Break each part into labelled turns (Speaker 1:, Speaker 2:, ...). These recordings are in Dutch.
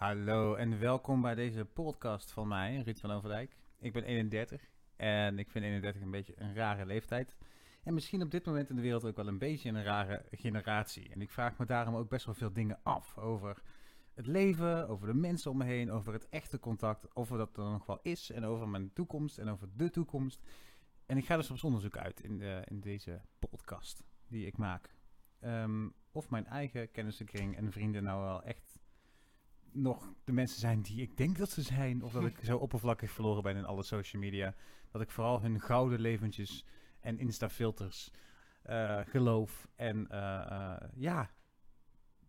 Speaker 1: Hallo en welkom bij deze podcast van mij, Ruud van Overdijk. Ik ben 31 en ik vind 31 een beetje een rare leeftijd. En misschien op dit moment in de wereld ook wel een beetje een rare generatie. En ik vraag me daarom ook best wel veel dingen af over het leven, over de mensen om me heen, over het echte contact, of er dat er nog wel is en over mijn toekomst en over de toekomst. En ik ga dus op onderzoek uit in, in deze podcast die ik maak. Ehm, of mijn eigen kennissenkring en vrienden nou wel echt nog de mensen zijn die ik denk dat ze zijn. Of dat ik zo oppervlakkig verloren ben in alle social media. Dat ik vooral hun gouden leventjes en Insta-filters eh, geloof. En eh, eh, ja,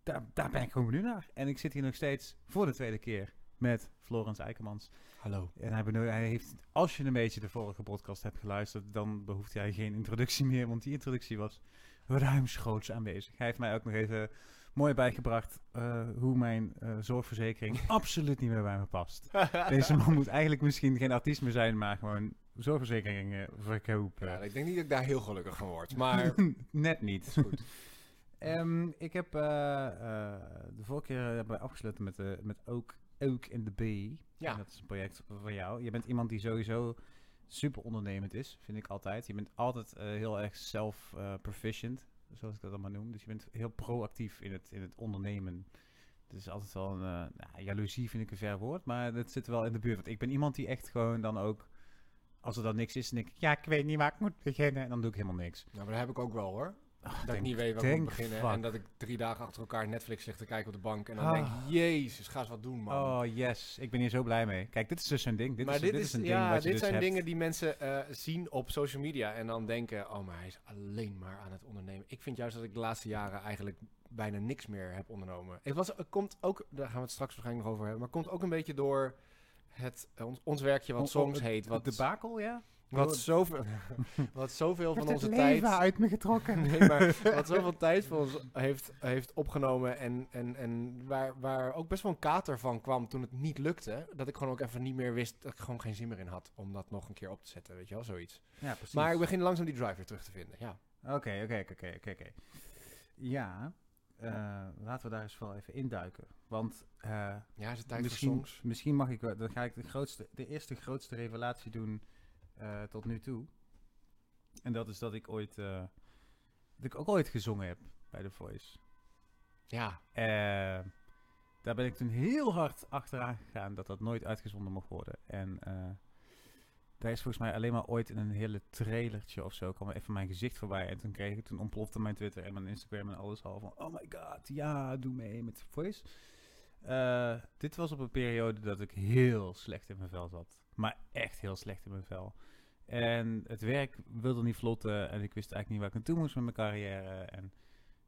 Speaker 1: daar, daar ben ik gewoon benieuwd naar. En ik zit hier nog steeds voor de tweede keer met Florens Eikemans.
Speaker 2: Hallo.
Speaker 1: En hij, hij heeft, als je een beetje de vorige podcast hebt geluisterd, dan behoeft hij geen introductie meer, want die introductie was ruimschoots aanwezig. Hij heeft mij ook nog even mooi bijgebracht eh, hoe mijn eh, zorgverzekering absoluut niet meer bij me past. Deze man moet eigenlijk misschien geen artiest meer zijn, maar gewoon zorgverzekeringen verkopen.
Speaker 2: Ja, ik denk niet dat ik daar heel gelukkig van word, maar
Speaker 1: Net niet.
Speaker 2: is goed.
Speaker 1: Ehm, ik heb eh, de vorige keer we afgesloten met, met Ook, Ook in de B.
Speaker 2: Ja.
Speaker 1: En dat is een project voor jou. Je bent iemand die sowieso super ondernemend is, vind ik altijd. Je bent altijd heel erg self-proficient, zoals ik dat maar noem. Dus je bent heel proactief in het, in het ondernemen. Het is altijd wel een... nou, jaloezie vind ik een ver woord, maar dat zit wel in de buurt. Want ik ben iemand die echt gewoon dan ook... Als er dan niks is, dan denk ik, ja, ik weet niet waar ik moet beginnen. En dan doe ik helemaal niks.
Speaker 2: Nou, maar dat heb ik ook wel hoor. Dat ik niet weet waar ik moet beginnen.
Speaker 1: fuck.
Speaker 2: En dat ik drie dagen achter elkaar Netflix lig te kijken op de bank. En dan
Speaker 1: Ah.
Speaker 2: denk ik, jezus, ga eens wat doen man.
Speaker 1: Oh, yes. Ik ben hier zo blij mee. Kijk, dit is dus een ding. Dit
Speaker 2: maar
Speaker 1: is,
Speaker 2: dit,
Speaker 1: dit
Speaker 2: is,
Speaker 1: een
Speaker 2: ja,
Speaker 1: ding wat je
Speaker 2: dit
Speaker 1: dus
Speaker 2: zijn
Speaker 1: hebt.
Speaker 2: dingen die mensen eh, zien op social media en dan denken, oh maar hij is alleen maar aan het ondernemen. Ik vind juist dat ik de laatste jaren eigenlijk bijna niks meer heb ondernomen. Het, was, het komt ook, daar gaan we het straks waarschijnlijk nog over hebben, maar het komt ook een beetje door het, eh, ons, ons werkje wat
Speaker 1: oh,
Speaker 2: heet. Wat,
Speaker 1: de bakel, ja?
Speaker 2: wat, zoveel, wat zoveel van onze tijd...
Speaker 1: uit me getrokken.
Speaker 2: Nee, maar wat zoveel tijd voor ons heeft, heeft opgenomen en, en, en waar, waar ook best wel een kater van kwam toen het niet lukte, dat ik gewoon ook even niet meer wist, dat ik gewoon geen zin meer in had om dat nog een keer op te zetten, weet je wel, zoiets.
Speaker 1: Ja, precies.
Speaker 2: Maar ik begin langzaam die drive weer terug te vinden, ja.
Speaker 1: Oké, oké, oké, oké, oké. Ja, eh, laten we daar eens wel even induiken. Want eh,
Speaker 2: Ja, is het tijd
Speaker 1: misschien,
Speaker 2: voor songs?
Speaker 1: misschien mag ik wel, dan ga ik de, grootste, de eerste grootste revelatie doen eh, tot nu toe. En dat is dat ik ooit, eh, dat ik ook ooit gezongen heb bij The Voice.
Speaker 2: Ja,
Speaker 1: Eh, daar ben ik toen heel hard achteraan gegaan dat dat nooit uitgezonden mocht worden. En daar is volgens mij alleen maar ooit in een hele trailertje of zo kwam even mijn gezicht voorbij. En toen kreeg ik, toen ontplofte mijn Twitter en mijn Instagram en alles al van, oh my god, ja, doe mee met The Voice. Dit was op een periode dat ik heel slecht in mijn vel zat. Maar echt heel slecht in mijn vel. En het werk wilde niet vlotten en ik wist eigenlijk niet waar ik aan toe moest met mijn carrière. En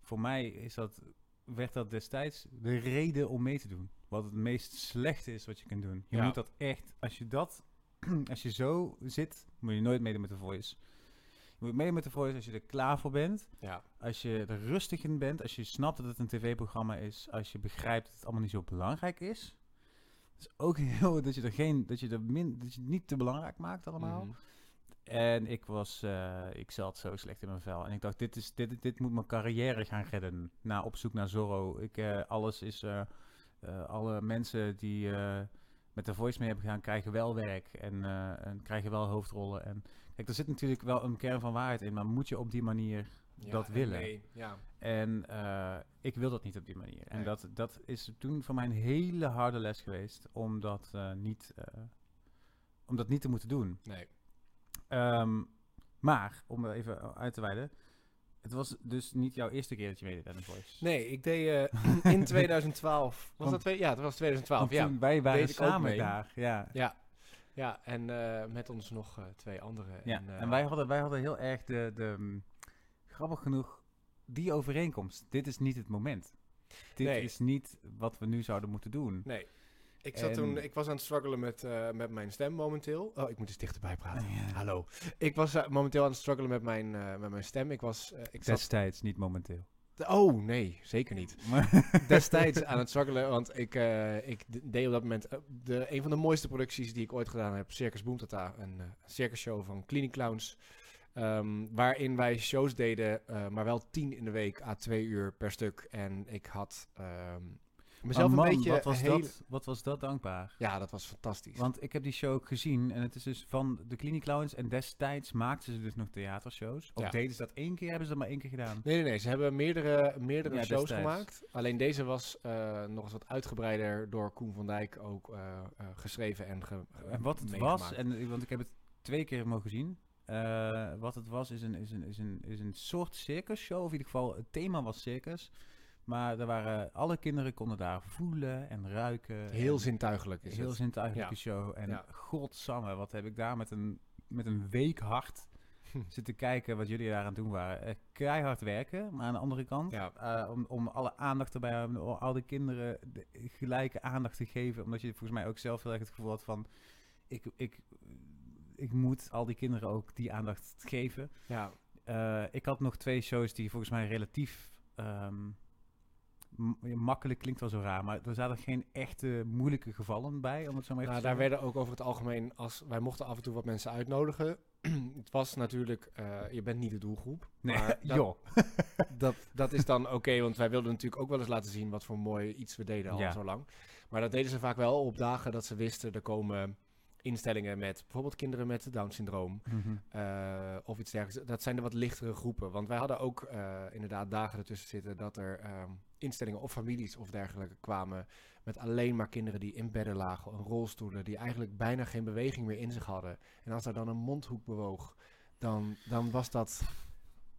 Speaker 1: voor mij is dat werd dat destijds de reden om mee te doen. Wat het meest slechte is wat je kunt doen. Je
Speaker 2: Ja.
Speaker 1: moet dat echt, als je dat, als je zo zit, moet je nooit meedoen met de voice. Je moet meedoen met de voice als je er klaar voor bent.
Speaker 2: ja,
Speaker 1: Als je er rustig in bent. Als je snapt dat het een tv-programma is. Als je begrijpt dat het allemaal niet zo belangrijk is. Dus ook heel, dat je er geen, dat je er min, dat je het niet te belangrijk maakt allemaal.
Speaker 2: Mhm.
Speaker 1: En ik was, eh, ik zat zo slecht in mijn vel. En ik dacht, dit, is, dit, dit moet mijn carrière gaan redden. Na op zoek naar Zorro. Ik, eh, alles is, eh, alle mensen die met de voice mee hebben gedaan, krijgen wel werk. En, en krijgen wel hoofdrollen. En kijk, er zit natuurlijk wel een kern van waarheid in. Maar moet je op die manier
Speaker 2: Ja,
Speaker 1: dat
Speaker 2: en
Speaker 1: willen?
Speaker 2: Nee, ja.
Speaker 1: En ik wil dat niet op die manier. En
Speaker 2: Nee.
Speaker 1: dat, dat is toen voor mij een hele harde les geweest. Om dat, niet, om dat niet te moeten doen.
Speaker 2: Nee.
Speaker 1: Ehm, maar, om er even uit te wijden. Het was dus niet jouw eerste keer dat je meedeed aan The Voice.
Speaker 2: Nee, ik deed eh, in 2012. Was dat twee? Ja, het was 2012.
Speaker 1: Want
Speaker 2: Ja.
Speaker 1: toen wij waren samen daar. Ja.
Speaker 2: Ja. Ja, en eh, met ons nog eh, twee anderen.
Speaker 1: Ja.
Speaker 2: En,
Speaker 1: En, wij, hadden, wij hadden heel erg de, de mm, grappig genoeg, die overeenkomst. Dit is niet het moment. Dit
Speaker 2: Nee.
Speaker 1: is niet wat we nu zouden moeten doen.
Speaker 2: Nee. Ik, zat
Speaker 1: En-
Speaker 2: toen, ik was aan het struggelen met, eh, met mijn stem momenteel. Oh, ik moet eens dichterbij praten.
Speaker 1: Ja.
Speaker 2: Hallo. Ik was eh, momenteel aan het struggelen met mijn, eh, met mijn stem. Ik was... ik zat,
Speaker 1: Destijds, niet momenteel.
Speaker 2: oh, nee. Zeker niet.
Speaker 1: Maar
Speaker 2: Destijds aan het struggelen, want ik, ik deed op dat moment de, een van de mooiste producties die ik ooit gedaan heb. Circus Boomtata, een circusshow van Clinic Clowns. Ehm, waarin wij shows deden, maar wel tien in de week, à twee uur per stuk. En ik had... ehm, Mezelf
Speaker 1: man,
Speaker 2: een beetje
Speaker 1: wat was,
Speaker 2: heel-
Speaker 1: dat, wat was dat dankbaar.
Speaker 2: Ja, dat was fantastisch.
Speaker 1: Want ik heb die show ook gezien en het is dus van de Clinic Clowns. En destijds maakten ze dus nog theatershows. Of
Speaker 2: Ja.
Speaker 1: deden ze dat één keer, hebben ze dat maar één keer gedaan.
Speaker 2: Nee, nee, nee. Ze hebben meerdere, meerdere
Speaker 1: Ja,
Speaker 2: shows
Speaker 1: destijds.
Speaker 2: gemaakt. Alleen deze was eh, nog eens wat uitgebreider door Koen van Dijk ook eh, eh, geschreven en ge,
Speaker 1: En wat het
Speaker 2: meegemaakt.
Speaker 1: was, en, want ik heb het twee keer mogen zien. Wat het was, is een, is, een, is, een, is een soort circusshow. Of in ieder geval, het thema was circus. Maar er waren, alle kinderen konden daar voelen en ruiken.
Speaker 2: Heel
Speaker 1: en
Speaker 2: zintuigelijk is
Speaker 1: Heel
Speaker 2: het.
Speaker 1: zintuigelijke
Speaker 2: Ja.
Speaker 1: show. En
Speaker 2: Ja.
Speaker 1: godsamme, wat heb ik daar met een, met een week hard
Speaker 2: Hm.
Speaker 1: zitten kijken wat jullie daar aan het doen waren. Eh, keihard werken, maar aan de andere kant,
Speaker 2: Ja.
Speaker 1: eh, om, om alle aandacht erbij om al die kinderen de gelijke aandacht te geven. Omdat je volgens mij ook zelf heel erg het gevoel had van, ik, ik, ik moet al die kinderen ook die aandacht geven.
Speaker 2: Ja,
Speaker 1: Eh, ik had nog twee shows die volgens mij relatief ehm, makkelijk klinkt wel zo raar, maar er zaten geen echte moeilijke gevallen bij, om het zo maar even
Speaker 2: nou,
Speaker 1: te
Speaker 2: daar werden ook over het algemeen, als wij mochten af en toe wat mensen uitnodigen. het was natuurlijk, eh, je bent niet de doelgroep.
Speaker 1: Nee,
Speaker 2: maar dat,
Speaker 1: joh.
Speaker 2: dat, dat is dan oké, want wij wilden natuurlijk ook wel eens laten zien wat voor mooi iets we deden al
Speaker 1: Ja.
Speaker 2: zo lang. Maar dat deden ze vaak wel op dagen dat ze wisten, er komen instellingen met bijvoorbeeld kinderen met Down-syndroom.
Speaker 1: Mhm.
Speaker 2: eh, of iets dergelijks. Dat zijn de wat lichtere groepen. Want wij hadden ook eh, inderdaad dagen ertussen zitten dat er ehm, instellingen of families of dergelijke kwamen met alleen maar kinderen die in bedden lagen, in rolstoelen, die eigenlijk bijna geen beweging meer in zich hadden. En als er dan een mondhoek bewoog, dan, dan was dat.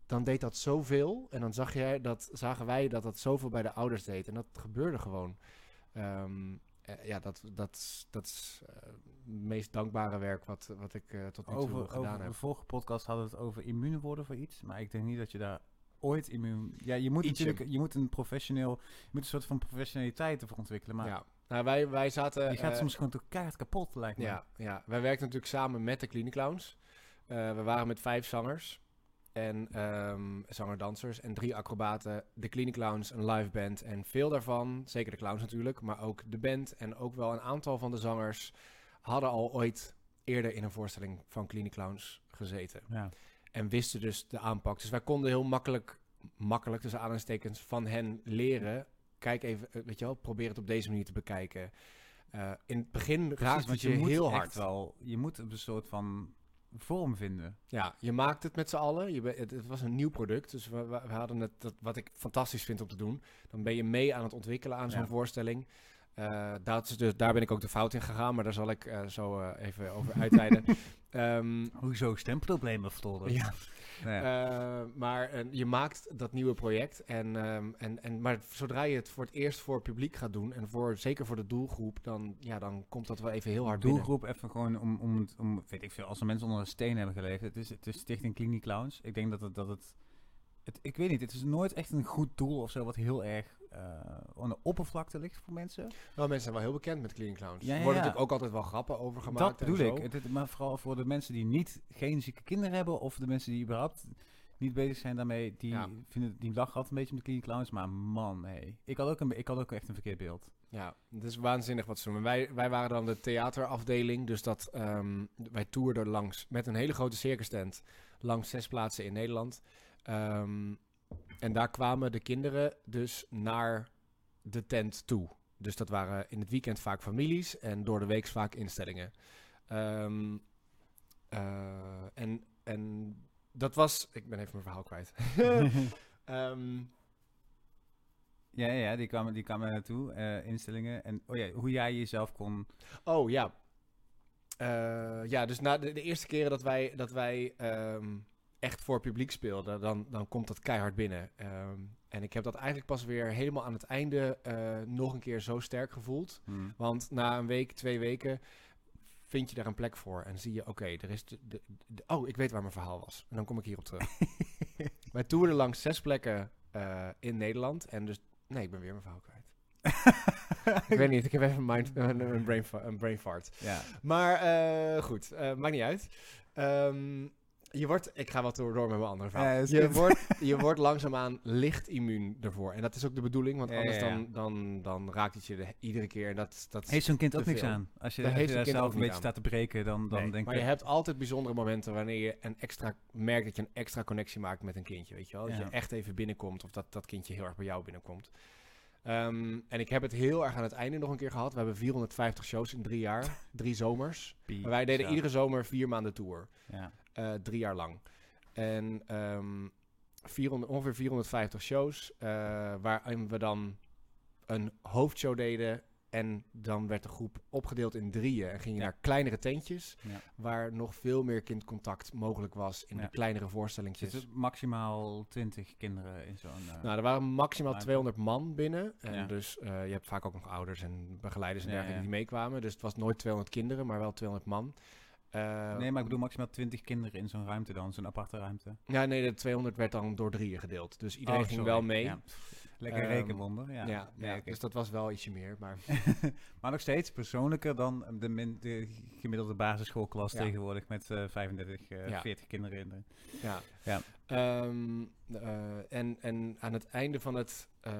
Speaker 2: Dan deed dat zoveel. En dan zag jij dat, zagen wij dat dat zoveel bij de ouders deed. En dat gebeurde gewoon. Ehm, eh, ja, dat, dat, dat is eh, het meest dankbare werk wat, wat ik eh, tot nu toe
Speaker 1: Over,
Speaker 2: gedaan
Speaker 1: over
Speaker 2: heb.
Speaker 1: de vorige podcast hadden we het over immuun worden voor iets, maar ik denk niet dat je daar ooit immuun... Ja, je moet
Speaker 2: Ietsje.
Speaker 1: natuurlijk, je moet een professioneel, je moet een soort van professionaliteit ervoor ontwikkelen, maar
Speaker 2: ja. Nou, wij, wij zaten...
Speaker 1: je gaat soms gewoon toch keihard kapot, lijkt me.
Speaker 2: Ja, ja, wij werkten natuurlijk samen met de Clinic Clowns. Eh, we waren met vijf zangers en ehm zanger-dansers en drie acrobaten. De Clinic Clowns, een live band en veel daarvan, zeker de clowns natuurlijk, maar ook de band en ook wel een aantal van de zangers hadden al ooit eerder in een voorstelling van Clinic Clowns gezeten.
Speaker 1: Ja.
Speaker 2: En wisten dus de aanpak. Dus wij konden heel makkelijk, makkelijk tussen aanhalingstekens, van hen leren. Kijk even, eh, weet je wel, probeer het op deze manier te bekijken. Eh, in het begin raakt het je,
Speaker 1: je
Speaker 2: heel
Speaker 1: echt
Speaker 2: hard.
Speaker 1: wel, je moet een soort van vorm vinden.
Speaker 2: Ja, je maakt het met z'n allen. Je be- het, het was een nieuw product, dus we, we, we hadden het, dat, wat ik fantastisch vind om te doen. Dan ben je mee aan het ontwikkelen aan zo'n
Speaker 1: Ja.
Speaker 2: voorstelling. Eh, dat is dus, daar ben ik ook de fout in gegaan, maar daar zal ik eh, zo eh, even over uitweiden. Ehm,
Speaker 1: Hoezo stemproblemen vertolden?
Speaker 2: ja. Eh, maar eh, je maakt dat nieuwe project. En, ehm, en, en, maar zodra je het voor het eerst voor het publiek gaat doen, en voor, zeker voor de doelgroep, dan, ja, dan komt dat wel even heel hard binnen.
Speaker 1: Doelgroep even gewoon om, om, om, weet ik veel, als er mensen onder een steen hebben gelegen. Het is, het is Stichting Clinic Clowns. Ik denk dat het, dat het, het, ik weet niet, het is nooit echt een goed doel of zo wat heel erg aan de oppervlakte ligt voor mensen.
Speaker 2: Nou, mensen zijn wel heel bekend met Clean Clowns.
Speaker 1: Ja,
Speaker 2: er worden natuurlijk ook altijd wel grappen over gemaakt.
Speaker 1: dat
Speaker 2: en
Speaker 1: bedoel
Speaker 2: zo.
Speaker 1: ik. Het, maar vooral voor de mensen die niet, geen zieke kinderen hebben of de mensen die überhaupt niet bezig zijn daarmee, die,
Speaker 2: Ja.
Speaker 1: vinden, die lachen altijd een beetje de Clinic Clowns. Maar man, hey, ik had ook, een, ik had ook echt een verkeerd beeld.
Speaker 2: Ja, het is waanzinnig wat ze doen. En Wij, wij waren dan de theaterafdeling, dus dat ehm, wij toerden langs met een hele grote circus tent langs zes plaatsen in Nederland. Ehm, en daar kwamen de kinderen dus naar de tent toe. Dus dat waren in het weekend vaak families en door de week vaak instellingen. Ehm, eh, en, en dat was... Ik ben even mijn verhaal kwijt. Ehm,
Speaker 1: ja, ja, die kwamen, die kwamen naartoe, eh, instellingen. En oh ja, hoe jij jezelf kon...
Speaker 2: Oh ja. Eh, ja, dus na de, de eerste keren dat wij, dat wij ehm, echt voor publiek speelden, dan, dan komt dat keihard binnen. Ehm, en ik heb dat eigenlijk pas weer helemaal aan het einde eh, nog een keer zo sterk gevoeld.
Speaker 1: Hm.
Speaker 2: Want na een week, twee weken, vind je daar een plek voor. En zie je, oké, er is de, de, de- Oh, ik weet waar mijn verhaal was. En dan kom ik hierop terug. wij toerden langs zes plekken eh, in Nederland. En dus... Nee, ik ben weer mijn verhaal kwijt. ik weet niet, ik heb even een, mind, een, brain, een brain fart.
Speaker 1: ja.
Speaker 2: Maar eh, goed, maakt niet uit. Ehm, je wordt, ik ga wat door, door met mijn andere verhaal.
Speaker 1: Ja,
Speaker 2: je, wordt, je wordt langzaamaan licht immuun ervoor. En dat is ook de bedoeling, want
Speaker 1: Ja,
Speaker 2: anders
Speaker 1: ja, ja.
Speaker 2: Dan, dan, dan raakt het je de- iedere keer. En dat, dat
Speaker 1: Heeft zo'n kind ook niks aan? Als je,
Speaker 2: Daar
Speaker 1: als
Speaker 2: heeft
Speaker 1: je
Speaker 2: zo'n
Speaker 1: daar
Speaker 2: kind
Speaker 1: zelf
Speaker 2: ook
Speaker 1: een beetje staat te breken, dan, dan
Speaker 2: Nee,
Speaker 1: denk
Speaker 2: maar
Speaker 1: ik...
Speaker 2: je hebt altijd bijzondere momenten wanneer je een extra merkt dat je een extra connectie maakt met een kindje, weet je wel? Dat
Speaker 1: Ja.
Speaker 2: je echt even binnenkomt of dat dat kindje heel erg bij jou binnenkomt. Ehm, en ik heb het heel erg aan het einde nog een keer gehad. We hebben 450 shows in drie jaar, drie zomers. Maar wij deden iedere zomer vier maanden tour.
Speaker 1: Ja.
Speaker 2: Eh, drie jaar lang. En ehm 400, ongeveer 450 shows, eh, waarin we dan een hoofdshow deden. En dan werd de groep opgedeeld in drieën en ging je
Speaker 1: Ja.
Speaker 2: naar kleinere tentjes,
Speaker 1: Ja.
Speaker 2: waar nog veel meer kindcontact mogelijk was in
Speaker 1: Ja.
Speaker 2: de kleinere
Speaker 1: Er
Speaker 2: voorstellingjes.
Speaker 1: zitten maximaal 20 kinderen in zo'n... eh,
Speaker 2: Nou, er waren maximaal
Speaker 1: ruimte.
Speaker 2: 200 man binnen. En dus je hebt vaak ook nog ouders en begeleiders en dergelijke die meekwamen. Dus het was nooit 200 kinderen, maar wel 200 man. Eh,
Speaker 1: nee, maar ik bedoel maximaal 20 kinderen in zo'n ruimte dan, zo'n aparte ruimte.
Speaker 2: Ja, nee, de 200 werd dan door drieën gedeeld. Dus iedereen
Speaker 1: Oh,
Speaker 2: ging
Speaker 1: sorry.
Speaker 2: wel mee.
Speaker 1: Ja. Lekker
Speaker 2: Ehm,
Speaker 1: rekenwonder, ja.
Speaker 2: Ja,
Speaker 1: Nee,
Speaker 2: ja,
Speaker 1: oké.
Speaker 2: dus dat was wel ietsje meer. Maar
Speaker 1: maar nog steeds persoonlijker dan de, min, de gemiddelde basisschoolklas tegenwoordig met eh 35, eh,
Speaker 2: Ja.
Speaker 1: 40 kinderen in.
Speaker 2: ja.
Speaker 1: Ja.
Speaker 2: Ehm, eh, en, en aan het einde van het, eh,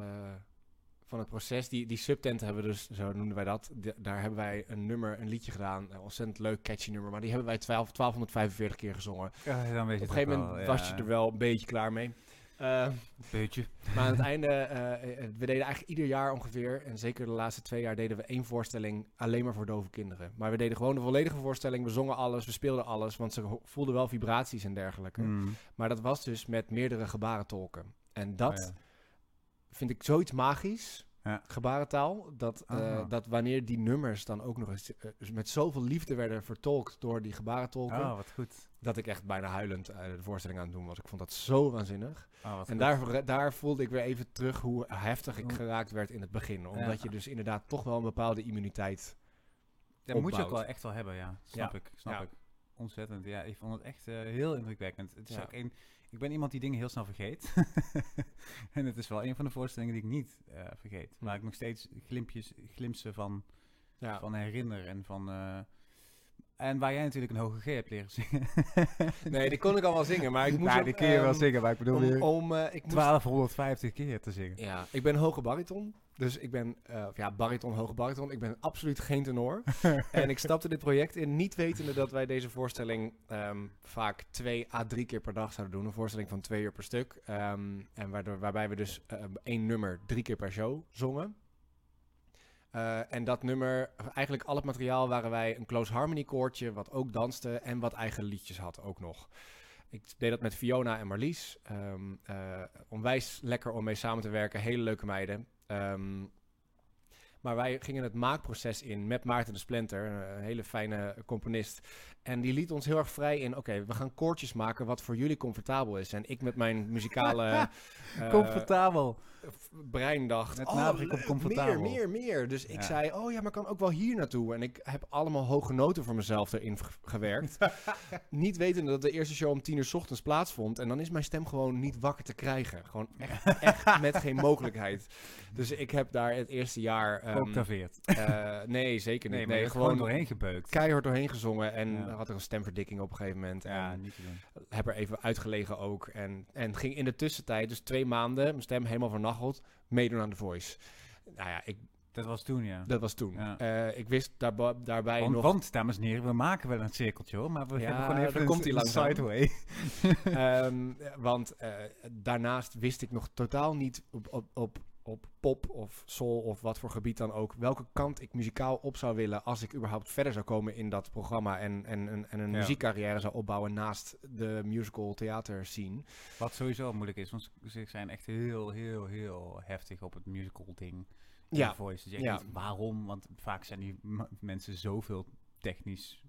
Speaker 2: van het proces, die, die subtent hebben we dus, zo noemden wij dat. de- daar hebben wij een nummer, een liedje gedaan. Een ontzettend leuk, catchy nummer. Maar die hebben wij 12, 1245 keer gezongen.
Speaker 1: Ja, dan weet
Speaker 2: Op
Speaker 1: je
Speaker 2: een
Speaker 1: het
Speaker 2: gegeven moment
Speaker 1: wel,
Speaker 2: was je er wel een beetje klaar mee. Eh,
Speaker 1: Beetje.
Speaker 2: maar aan het einde, eh, we deden eigenlijk ieder jaar ongeveer, en zeker de laatste twee jaar, deden we één voorstelling alleen maar voor dove kinderen. Maar we deden gewoon de volledige voorstelling, we zongen alles, we speelden alles, want ze voelden wel vibraties en dergelijke.
Speaker 1: Mm.
Speaker 2: Maar dat was dus met meerdere gebarentolken. En dat
Speaker 1: Oh ja.
Speaker 2: Vind ik zoiets magisch,
Speaker 1: Ja.
Speaker 2: gebarentaal, dat, eh,
Speaker 1: Ah.
Speaker 2: dat wanneer die nummers dan ook nog eens eh, dus met zoveel liefde werden vertolkt door die gebarentolken,
Speaker 1: Oh, wat goed.
Speaker 2: dat ik echt bijna huilend eh, de voorstelling aan het doen was. Ik vond dat zo waanzinnig.
Speaker 1: Oh,
Speaker 2: En daar, daar voelde ik weer even terug hoe heftig ik geraakt werd in het begin. Omdat
Speaker 1: Ja.
Speaker 2: je dus inderdaad toch wel een bepaalde immuniteit...
Speaker 1: Dat moet je ook wel echt wel hebben, ja. Snap ik, snap ik. Ontzettend, ja. Ik vond het echt heel indrukwekkend. Het is ook een, ik ben iemand die dingen heel snel vergeet. en het is wel een van de voorstellingen die ik niet eh, vergeet.
Speaker 2: Hm.
Speaker 1: Waar ik nog steeds glimpjes, glimpsen van,
Speaker 2: Ja.
Speaker 1: van herinner. En, van, eh, en waar jij natuurlijk een hoge G hebt leren zingen.
Speaker 2: Nee, die kon ik al wel zingen, maar ik moest...
Speaker 1: Ja, die kun je wel
Speaker 2: ehm,
Speaker 1: zingen, maar ik bedoel
Speaker 2: Om, om, eh, ik moest
Speaker 1: 1250 keer te zingen.
Speaker 2: Ja, ik ben hoge bariton. Dus ik ben, eh, of ja, bariton, hoge bariton. Ik ben absoluut geen tenor. en ik stapte dit project in, niet wetende dat wij deze voorstelling ehm, vaak twee à drie keer per dag zouden doen. Een voorstelling van twee uur per stuk. Ehm, en waardoor, waarbij we dus eh, één nummer drie keer per show zongen. Eh, en dat nummer, eigenlijk al het materiaal waren wij een close harmony koortje, wat ook danste en wat eigen liedjes had ook nog. Ik deed dat met Fiona en Marlies. Ehm, eh, onwijs lekker om mee samen te werken. Hele leuke meiden. Ehm, maar wij gingen het maakproces in met Maarten de Splinter, een hele fijne componist. En die liet ons heel erg vrij in, oké, we gaan koortjes maken wat voor jullie comfortabel is. En ik met mijn muzikale eh,
Speaker 1: Comfortabel.
Speaker 2: Brein dacht,
Speaker 1: Met
Speaker 2: oh, leuk,
Speaker 1: comfortabel.
Speaker 2: meer, meer, meer. Dus ik
Speaker 1: Ja.
Speaker 2: zei, oh ja, maar kan ook wel hier naartoe. En ik heb allemaal hoge noten voor mezelf erin gewerkt. niet wetende dat de eerste show om tien uur 's ochtends plaatsvond. En dan is mijn stem gewoon niet wakker te krijgen. Gewoon echt, echt met geen mogelijkheid. Dus ik heb daar het eerste jaar... eh, nee, zeker niet.
Speaker 1: Nee,
Speaker 2: gewoon
Speaker 1: gewoon doorheen gebeukt.
Speaker 2: keihard doorheen gezongen. En
Speaker 1: Ja.
Speaker 2: had er een stemverdikking op een gegeven moment.
Speaker 1: Ja,
Speaker 2: En
Speaker 1: niet te doen.
Speaker 2: heb er even uitgelegen ook. En, en ging in de tussentijd, dus twee maanden, mijn stem helemaal meedoen aan The Voice. Nou ja, ik,
Speaker 1: Dat was toen, ja.
Speaker 2: dat was toen.
Speaker 1: Ja.
Speaker 2: Eh, ik wist daarba- daarbij
Speaker 1: Want,
Speaker 2: nog...
Speaker 1: want, dames en heren, we maken wel een cirkeltje hoor, maar we
Speaker 2: Ja,
Speaker 1: hebben gewoon even
Speaker 2: daar
Speaker 1: een,
Speaker 2: komt-ie
Speaker 1: een sideway.
Speaker 2: Ehm, want eh, daarnaast wist ik nog totaal niet op, op, op, op pop of soul of wat voor gebied dan ook... welke kant ik muzikaal op zou willen als ik überhaupt verder zou komen in dat programma... en, en, en, en een
Speaker 1: Ja.
Speaker 2: muziekcarrière zou opbouwen naast de musical theater scene.
Speaker 1: Wat sowieso moeilijk is, want ze zijn echt heel, heel, heel heftig op het musical ding.
Speaker 2: Ja,
Speaker 1: Voice. Dus
Speaker 2: ja.
Speaker 1: waarom? Want vaak zijn die mensen zoveel technisch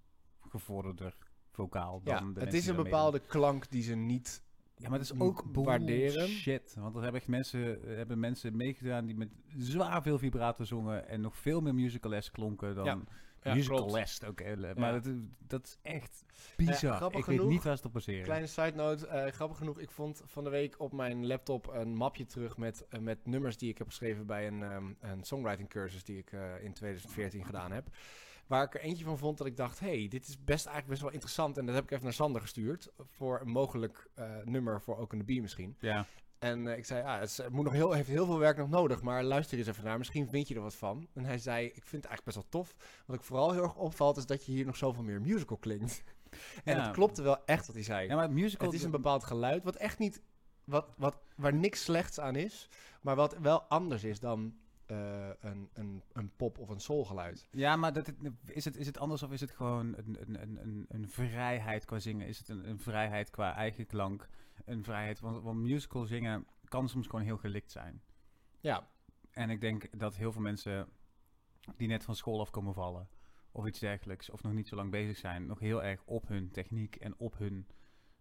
Speaker 1: gevorderder vocaal dan
Speaker 2: ja
Speaker 1: de
Speaker 2: het is een bepaalde klank die ze niet
Speaker 1: Ja, maar het is ook
Speaker 2: waarderen.
Speaker 1: shit. Want er hebben echt mensen, hebben mensen meegedaan die met zwaar veel vibrato zongen en nog veel meer musical-les klonken dan
Speaker 2: Ja. Ja,
Speaker 1: musical-les ook. Maar
Speaker 2: Ja.
Speaker 1: dat, is- dat is echt bizar.
Speaker 2: grappig
Speaker 1: ik weet niet waar ze het op baseren.
Speaker 2: Kleine side note, eh, grappig genoeg, ik vond van de week op mijn laptop een mapje terug met, eh, met nummers die ik heb geschreven bij een, ehm, een songwriting cursus die ik eh, in 2014 gedaan heb. Waar ik er eentje van vond dat ik dacht, hey, dit is best eigenlijk best wel interessant. En dat heb ik even naar Sander gestuurd voor een mogelijk eh, nummer voor Ook in de Bie misschien.
Speaker 1: Ja.
Speaker 2: En eh, ik zei, ja, het, moet nog heel, heeft heel veel werk nog nodig, maar luister eens even naar, misschien vind je er wat van. En hij zei, ik vind het eigenlijk best wel tof. Wat ik vooral heel erg opvalt, is dat je hier nog zoveel meer musical klinkt. en
Speaker 1: Ja.
Speaker 2: het klopte wel echt wat hij zei.
Speaker 1: ja, maar musical...
Speaker 2: Het is een bepaald geluid wat echt niet, wat, wat, waar niks slechts aan is, maar wat wel anders is dan eh, een, een, een pop of een soulgeluid.
Speaker 1: Ja, maar dat, is, het, is het anders of is het gewoon een, een, een, een, een vrijheid qua zingen? Is het een, een vrijheid qua eigen klank? Een vrijheid, want, want musical zingen kan soms gewoon heel gelikt zijn.
Speaker 2: Ja,
Speaker 1: En ik denk dat heel veel mensen die net van school af komen vallen, of iets dergelijks, of nog niet zo lang bezig zijn, nog heel erg op hun techniek en op hun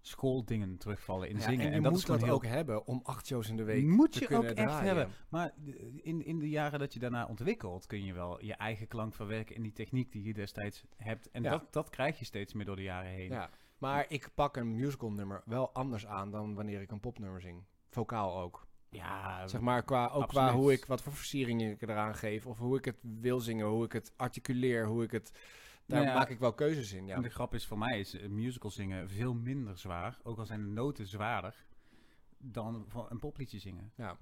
Speaker 1: schooldingen terugvallen in
Speaker 2: Ja,
Speaker 1: zingen.
Speaker 2: en je
Speaker 1: dat
Speaker 2: moet
Speaker 1: is gewoon
Speaker 2: dat
Speaker 1: heel
Speaker 2: ook hebben om acht shows in de week
Speaker 1: Moet
Speaker 2: te
Speaker 1: je
Speaker 2: kunnen
Speaker 1: ook echt hebben. Maar in, in de jaren dat je daarna ontwikkelt, kun je wel je eigen klank verwerken in die techniek die je destijds hebt. En
Speaker 2: Ja.
Speaker 1: dat, dat krijg je steeds meer door de jaren heen.
Speaker 2: Ja, maar ik pak een musical nummer wel anders aan dan wanneer ik een popnummer zing. Vokaal ook.
Speaker 1: Ja,
Speaker 2: Zeg maar, qua, ook qua hoe ik, wat voor versieringen ik eraan geef. Of hoe ik het wil zingen, hoe ik het articuleer, hoe ik het... Daar
Speaker 1: Nou ja,
Speaker 2: maak ik wel keuzes in, ja.
Speaker 1: En de grap is voor mij is eh, musical zingen veel minder zwaar, ook al zijn de noten zwaarder, dan een popliedje zingen.
Speaker 2: Ja,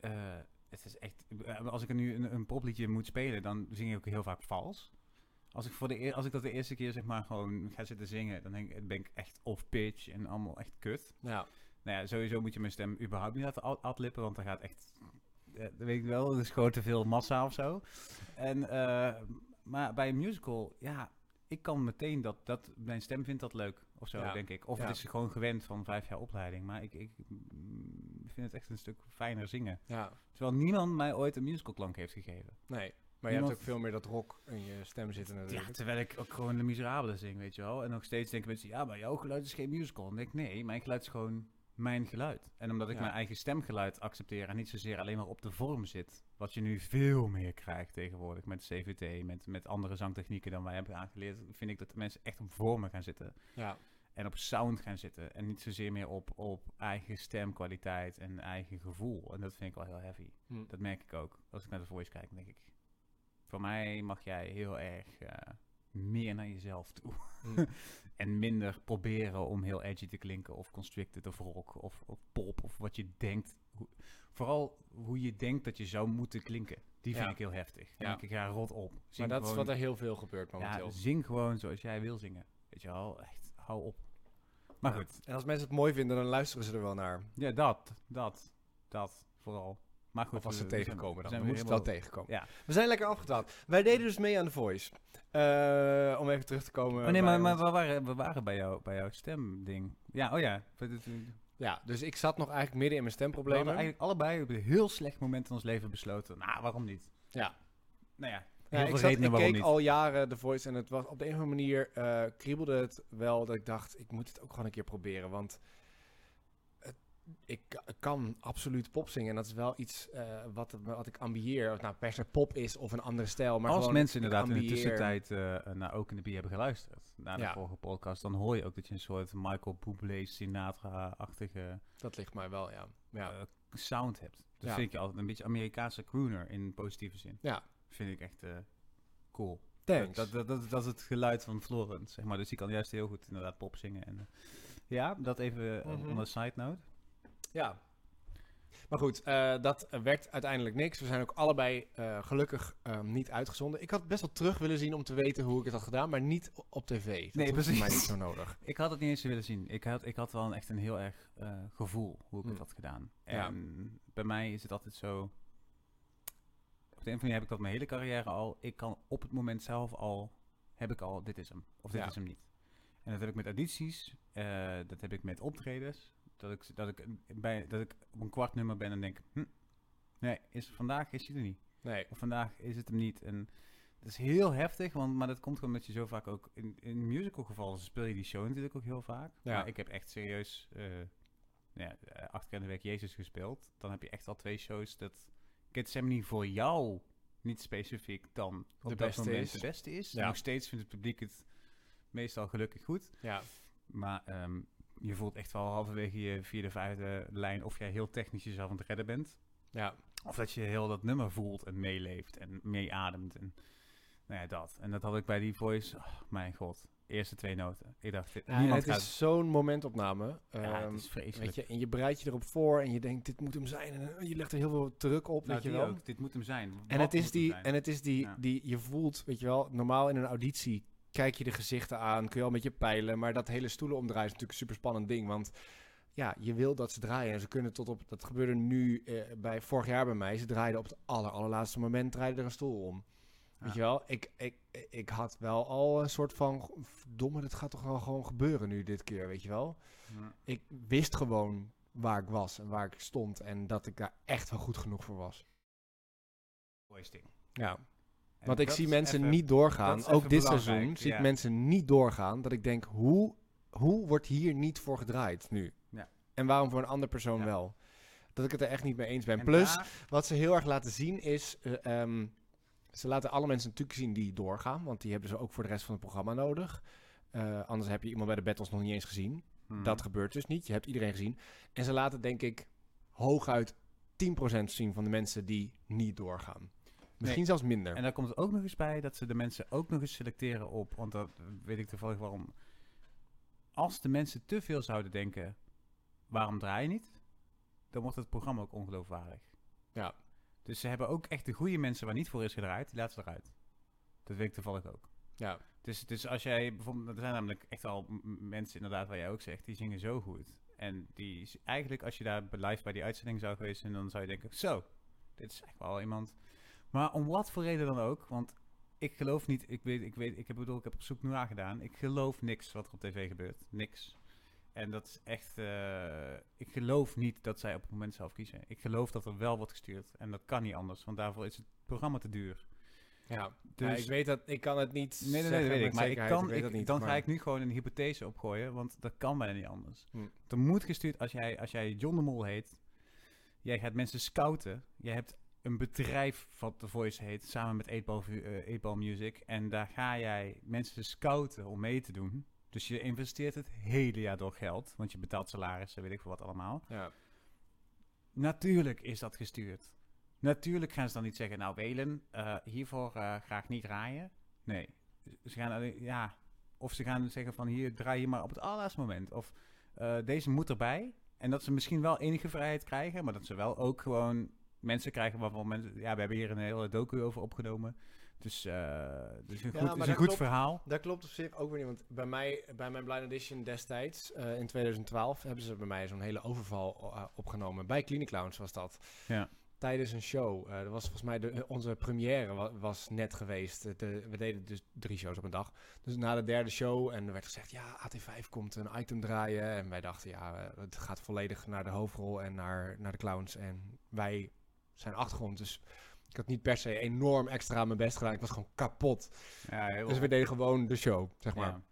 Speaker 1: Eh, het is echt, eh, als ik er nu een, een popliedje moet spelen, dan zing ik ook heel vaak vals. Als ik, voor de, als ik dat de eerste keer zeg maar gewoon ga zitten zingen, dan denk ik, ben ik echt off-pitch en allemaal echt kut.
Speaker 2: ja.
Speaker 1: Nou ja, sowieso moet je mijn stem überhaupt niet laten ad- adlippen, want dan gaat echt, dat weet ik wel, dat is gewoon te veel massa of zo. En, maar bij een musical, ja, ik kan meteen dat, dat, mijn stem vindt dat leuk of zo,
Speaker 2: Ja.
Speaker 1: denk ik. Of
Speaker 2: Ja.
Speaker 1: het is gewoon gewend van vijf jaar opleiding, maar ik, ik mm, vind het echt een stuk fijner zingen.
Speaker 2: ja.
Speaker 1: Terwijl niemand mij ooit een musicalklank heeft gegeven.
Speaker 2: Nee. Maar je hebt ook veel meer dat rock in je stem zitten
Speaker 1: Ja,
Speaker 2: natuurlijk.
Speaker 1: terwijl ik ook gewoon de miserabele zing, weet je wel. En nog steeds denken mensen, ja, maar jouw geluid is geen musical. Dan denk ik, nee, mijn geluid is gewoon mijn geluid. En omdat ik
Speaker 2: Ja.
Speaker 1: mijn eigen stemgeluid accepteer en niet zozeer alleen maar op de vorm zit, wat je nu veel meer krijgt tegenwoordig met CVT, met, met andere zangtechnieken dan wij hebben aangeleerd, vind ik dat de mensen echt op vormen gaan zitten.
Speaker 2: Ja,
Speaker 1: En op sound gaan zitten. En niet zozeer meer op, op eigen stemkwaliteit en eigen gevoel. En dat vind ik wel heel heavy.
Speaker 2: Hm.
Speaker 1: Dat merk ik ook. Als ik naar de voice kijk, denk ik. Voor mij mag jij heel erg eh, meer naar jezelf toe.
Speaker 2: Hm.
Speaker 1: en minder proberen om heel edgy te klinken. Of constricted of rock of, of pop. Of wat je denkt. Hoe- vooral hoe je denkt dat je zou moeten klinken. Die vind
Speaker 2: Ja.
Speaker 1: ik heel heftig. Dan
Speaker 2: Ja.
Speaker 1: denk ik, ga rot op.
Speaker 2: maar dat is wat er heel veel gebeurt momenteel.
Speaker 1: ja, zing gewoon zoals jij wil zingen. Weet je wel, echt, hou op. Maar
Speaker 2: Ja.
Speaker 1: goed,
Speaker 2: En als mensen het mooi vinden, dan luisteren ze er wel naar.
Speaker 1: ja, dat, dat, dat vooral. Maar goed,
Speaker 2: Of als
Speaker 1: we-
Speaker 2: ze
Speaker 1: we
Speaker 2: tegenkomen,
Speaker 1: we
Speaker 2: dan,
Speaker 1: zijn
Speaker 2: dan
Speaker 1: weer
Speaker 2: moet het wel tegenkomen.
Speaker 1: Ja.
Speaker 2: We zijn lekker afgedwaald. Wij deden dus mee aan The Voice. Eh, om even terug te komen.
Speaker 1: Oh nee, maar, maar we, waren, we waren bij, jou, bij jouw stemding. Ja, oh ja. We, we- we
Speaker 2: Ja, dus ik zat nog eigenlijk midden in mijn stemproblemen.
Speaker 1: eigenlijk allebei op een heel slecht moment in ons leven besloten. Nou, waarom niet?
Speaker 2: Ja.
Speaker 1: Nou ja,
Speaker 2: Ja, ik, zat, ik keek
Speaker 1: niet.
Speaker 2: al jaren The Voice en het was op de een of andere manier eh, kriebelde het wel dat ik dacht, ik moet het ook gewoon een keer proberen, want ik ka- kan absoluut pop zingen en dat is wel iets eh, wat, wat ik ambieer. Of nou per se pop is of een andere stijl, maar
Speaker 1: Als mensen inderdaad in de tussentijd eh, naar Ook in de Bie hebben geluisterd, naar de
Speaker 2: Ja.
Speaker 1: vorige podcast, dan hoor je ook dat je een soort Michael Bublé, Sinatra-achtige
Speaker 2: Dat ligt mij wel, ja. Ja,
Speaker 1: sound hebt. Dat
Speaker 2: Ja.
Speaker 1: vind ik altijd een beetje Amerikaanse crooner in positieve zin.
Speaker 2: ja.
Speaker 1: Vind ik echt cool.
Speaker 2: thanks.
Speaker 1: Dat, dat, dat, dat is het geluid van Florence, zeg maar. Dus die kan juist heel goed inderdaad pop zingen. En, ja, dat even on a side note.
Speaker 2: Ja. Maar goed, eh, dat werd uiteindelijk niks. We zijn ook allebei eh, gelukkig eh, niet uitgezonden. Ik had best wel terug willen zien om te weten hoe ik het had gedaan, maar niet op tv. Dat
Speaker 1: Nee,
Speaker 2: voor mij
Speaker 1: precies.
Speaker 2: niet zo nodig.
Speaker 1: Ik had het niet eens willen zien. Ik had, ik had wel een, echt een heel erg gevoel hoe ik het had gedaan.
Speaker 2: Ja.
Speaker 1: En bij mij is het altijd zo... Op de een of andere heb ik dat mijn hele carrière al. Ik kan op het moment zelf al... Heb ik al, dit is hem. Of dit
Speaker 2: Ja.
Speaker 1: is hem niet. En dat heb ik met audities. dat heb ik met optredens. Dat ik, dat, ik bij, dat ik op een kwart nummer ben en denk... Hm, nee, is, vandaag is hij er niet.
Speaker 2: Nee.
Speaker 1: Of vandaag is het hem niet. En dat is heel heftig, want, maar dat komt gewoon omdat je zo vaak ook... In, in musical gevallen speel je die show natuurlijk ook heel vaak.
Speaker 2: Ja.
Speaker 1: Maar ik heb echt serieus uh, ja, eh, acht keer in de week Jezus gespeeld. Dan heb je echt al twee shows dat Gethsemane voor jou niet specifiek dan op
Speaker 2: De
Speaker 1: dat
Speaker 2: beste
Speaker 1: moment
Speaker 2: is.
Speaker 1: de beste is.
Speaker 2: Ja.
Speaker 1: Nog steeds vindt het publiek het meestal gelukkig goed.
Speaker 2: Ja.
Speaker 1: Maar ehm, je voelt echt wel halverwege je vierde, vijfde lijn of jij heel technisch jezelf aan het redden bent.
Speaker 2: Ja.
Speaker 1: Of dat je heel dat nummer voelt en meeleeft en meeademt. En nou ja, dat. En dat had ik bij die voice. Oh, mijn god. Eerste twee noten. Ik dacht,
Speaker 2: Ja, het
Speaker 1: gaat...
Speaker 2: is zo'n momentopname.
Speaker 1: ja, het is vreselijk.
Speaker 2: weet je, en je bereidt je erop voor en je denkt, dit moet hem zijn. En eh, je legt er heel veel druk op,
Speaker 1: Nou,
Speaker 2: weet je wel.
Speaker 1: ook. Dit moet hem zijn.
Speaker 2: En het is die, en het is die,
Speaker 1: Ja.
Speaker 2: die, je voelt, weet je wel, normaal in een auditie kijk je de gezichten aan, kun je al met je peilen, maar dat hele stoelen omdraaien is natuurlijk een super spannend ding, want ja, je wil dat ze draaien. En ze kunnen tot op, dat gebeurde nu eh, bij vorig jaar bij mij. Ze draaiden op het aller, allerlaatste moment draaide er een stoel om. Weet
Speaker 1: Ja.
Speaker 2: je wel, ik, ik, ik had wel al een soort van, domme, dit gaat toch wel gewoon gebeuren nu dit keer, weet je wel.
Speaker 1: Ja.
Speaker 2: Ik wist gewoon waar ik was en waar ik stond en dat ik daar echt wel goed genoeg voor was.
Speaker 1: Hoisting.
Speaker 2: Ja, want ik zie mensen
Speaker 1: even-
Speaker 2: niet doorgaan. Ook dit seizoen zie
Speaker 1: ja.
Speaker 2: ik mensen niet doorgaan. Dat ik denk, hoe, hoe wordt hier niet voor gedraaid nu?
Speaker 1: Ja.
Speaker 2: En waarom voor een andere persoon
Speaker 1: Ja.
Speaker 2: wel? Dat ik het er echt niet mee eens ben.
Speaker 1: En
Speaker 2: Plus,
Speaker 1: daar-
Speaker 2: wat ze heel erg laten zien is... eh, ehm, ze laten alle mensen natuurlijk zien die doorgaan. Want die hebben ze ook voor de rest van het programma nodig. Eh, anders heb je iemand bij de battles nog niet eens gezien.
Speaker 1: Mhm.
Speaker 2: Dat gebeurt dus niet. Je hebt iedereen gezien. En ze laten denk ik hooguit 10% zien van de mensen die niet doorgaan. Misschien zelfs minder.
Speaker 1: En daar komt er ook nog eens bij dat ze de mensen ook nog eens selecteren op, want dat weet ik toevallig waarom. Als de mensen te veel zouden denken, waarom draai je niet? Dan wordt het programma ook ongeloofwaardig.
Speaker 2: Ja.
Speaker 1: Dus ze hebben ook echt de goede mensen waar niet voor is gedraaid, die laten ze eruit. Dat weet ik toevallig ook.
Speaker 2: ja.
Speaker 1: Dus, dus als jij bijvoorbeeld, er zijn namelijk echt al mensen inderdaad waar jij ook zegt, die zingen zo goed. En die eigenlijk als je daar live bij die uitzending zou geweest zijn, dan zou je denken, zo, dit is echt wel iemand. Maar om wat voor reden dan ook, want ik geloof niet, ik weet, ik weet, ik heb bedoel, ik heb op zoek naar gedaan. Ik geloof niks wat er op tv gebeurt, niks. En dat is echt, eh, ik geloof niet dat zij op het moment zelf kiezen. Ik geloof dat er wel wordt gestuurd en dat kan niet anders, want daarvoor is het programma te duur.
Speaker 2: Ja,
Speaker 1: Dus-
Speaker 2: Ja, ik weet dat, ik kan het niet
Speaker 1: Nee, nee, nee,
Speaker 2: zeggen
Speaker 1: weet ik. Maar ik kan,
Speaker 2: weet
Speaker 1: ik,
Speaker 2: dat niet,
Speaker 1: dan
Speaker 2: maar-
Speaker 1: ga ik nu gewoon een hypothese opgooien, want dat kan bijna niet anders.
Speaker 2: Hm.
Speaker 1: Er moet gestuurd, als jij, als jij John de Mol heet, jij gaat mensen scouten, jij hebt een bedrijf wat The Voice heet, samen met 8 Ball, Vu- eh, 8 Ball Music, en daar ga jij mensen scouten om mee te doen. Dus je investeert het hele jaar door geld, want je betaalt salarissen, weet ik veel wat allemaal.
Speaker 2: Ja.
Speaker 1: Natuurlijk is dat gestuurd. Natuurlijk gaan ze dan niet zeggen, nou Welen, eh, hiervoor eh, graag niet draaien. Nee, ze gaan alleen, ja, of ze gaan zeggen van hier draai je maar op het allerlaatste moment. Of deze moet erbij. En dat ze misschien wel enige vrijheid krijgen, maar dat ze wel ook gewoon mensen krijgen waarvan mensen, ja, we hebben hier een hele docu over opgenomen. Dus, eh dus een
Speaker 2: Ja,
Speaker 1: goed, is een goed
Speaker 2: klopt.
Speaker 1: verhaal.
Speaker 2: Dat klopt op zich ook weer niet, want bij mij, bij mijn Blind Edition destijds, eh, in 2012, hebben ze bij mij zo'n hele overval eh, opgenomen. Bij Clinic Lounge was dat.
Speaker 1: Ja.
Speaker 2: Tijdens een show. Dat was volgens mij de, onze première wa- was net geweest. De- we deden dus drie shows op een dag. Dus na de derde show en er werd gezegd, ja, AT5 komt een item draaien. En wij dachten, ja, het gaat volledig naar de hoofdrol en naar, naar de clowns. En wij zijn achtergrond, dus ik had niet per se enorm extra mijn best gedaan. Ik was gewoon kapot.
Speaker 1: Ja, heel
Speaker 2: Dus we deden gewoon de show, zeg maar.
Speaker 1: ja.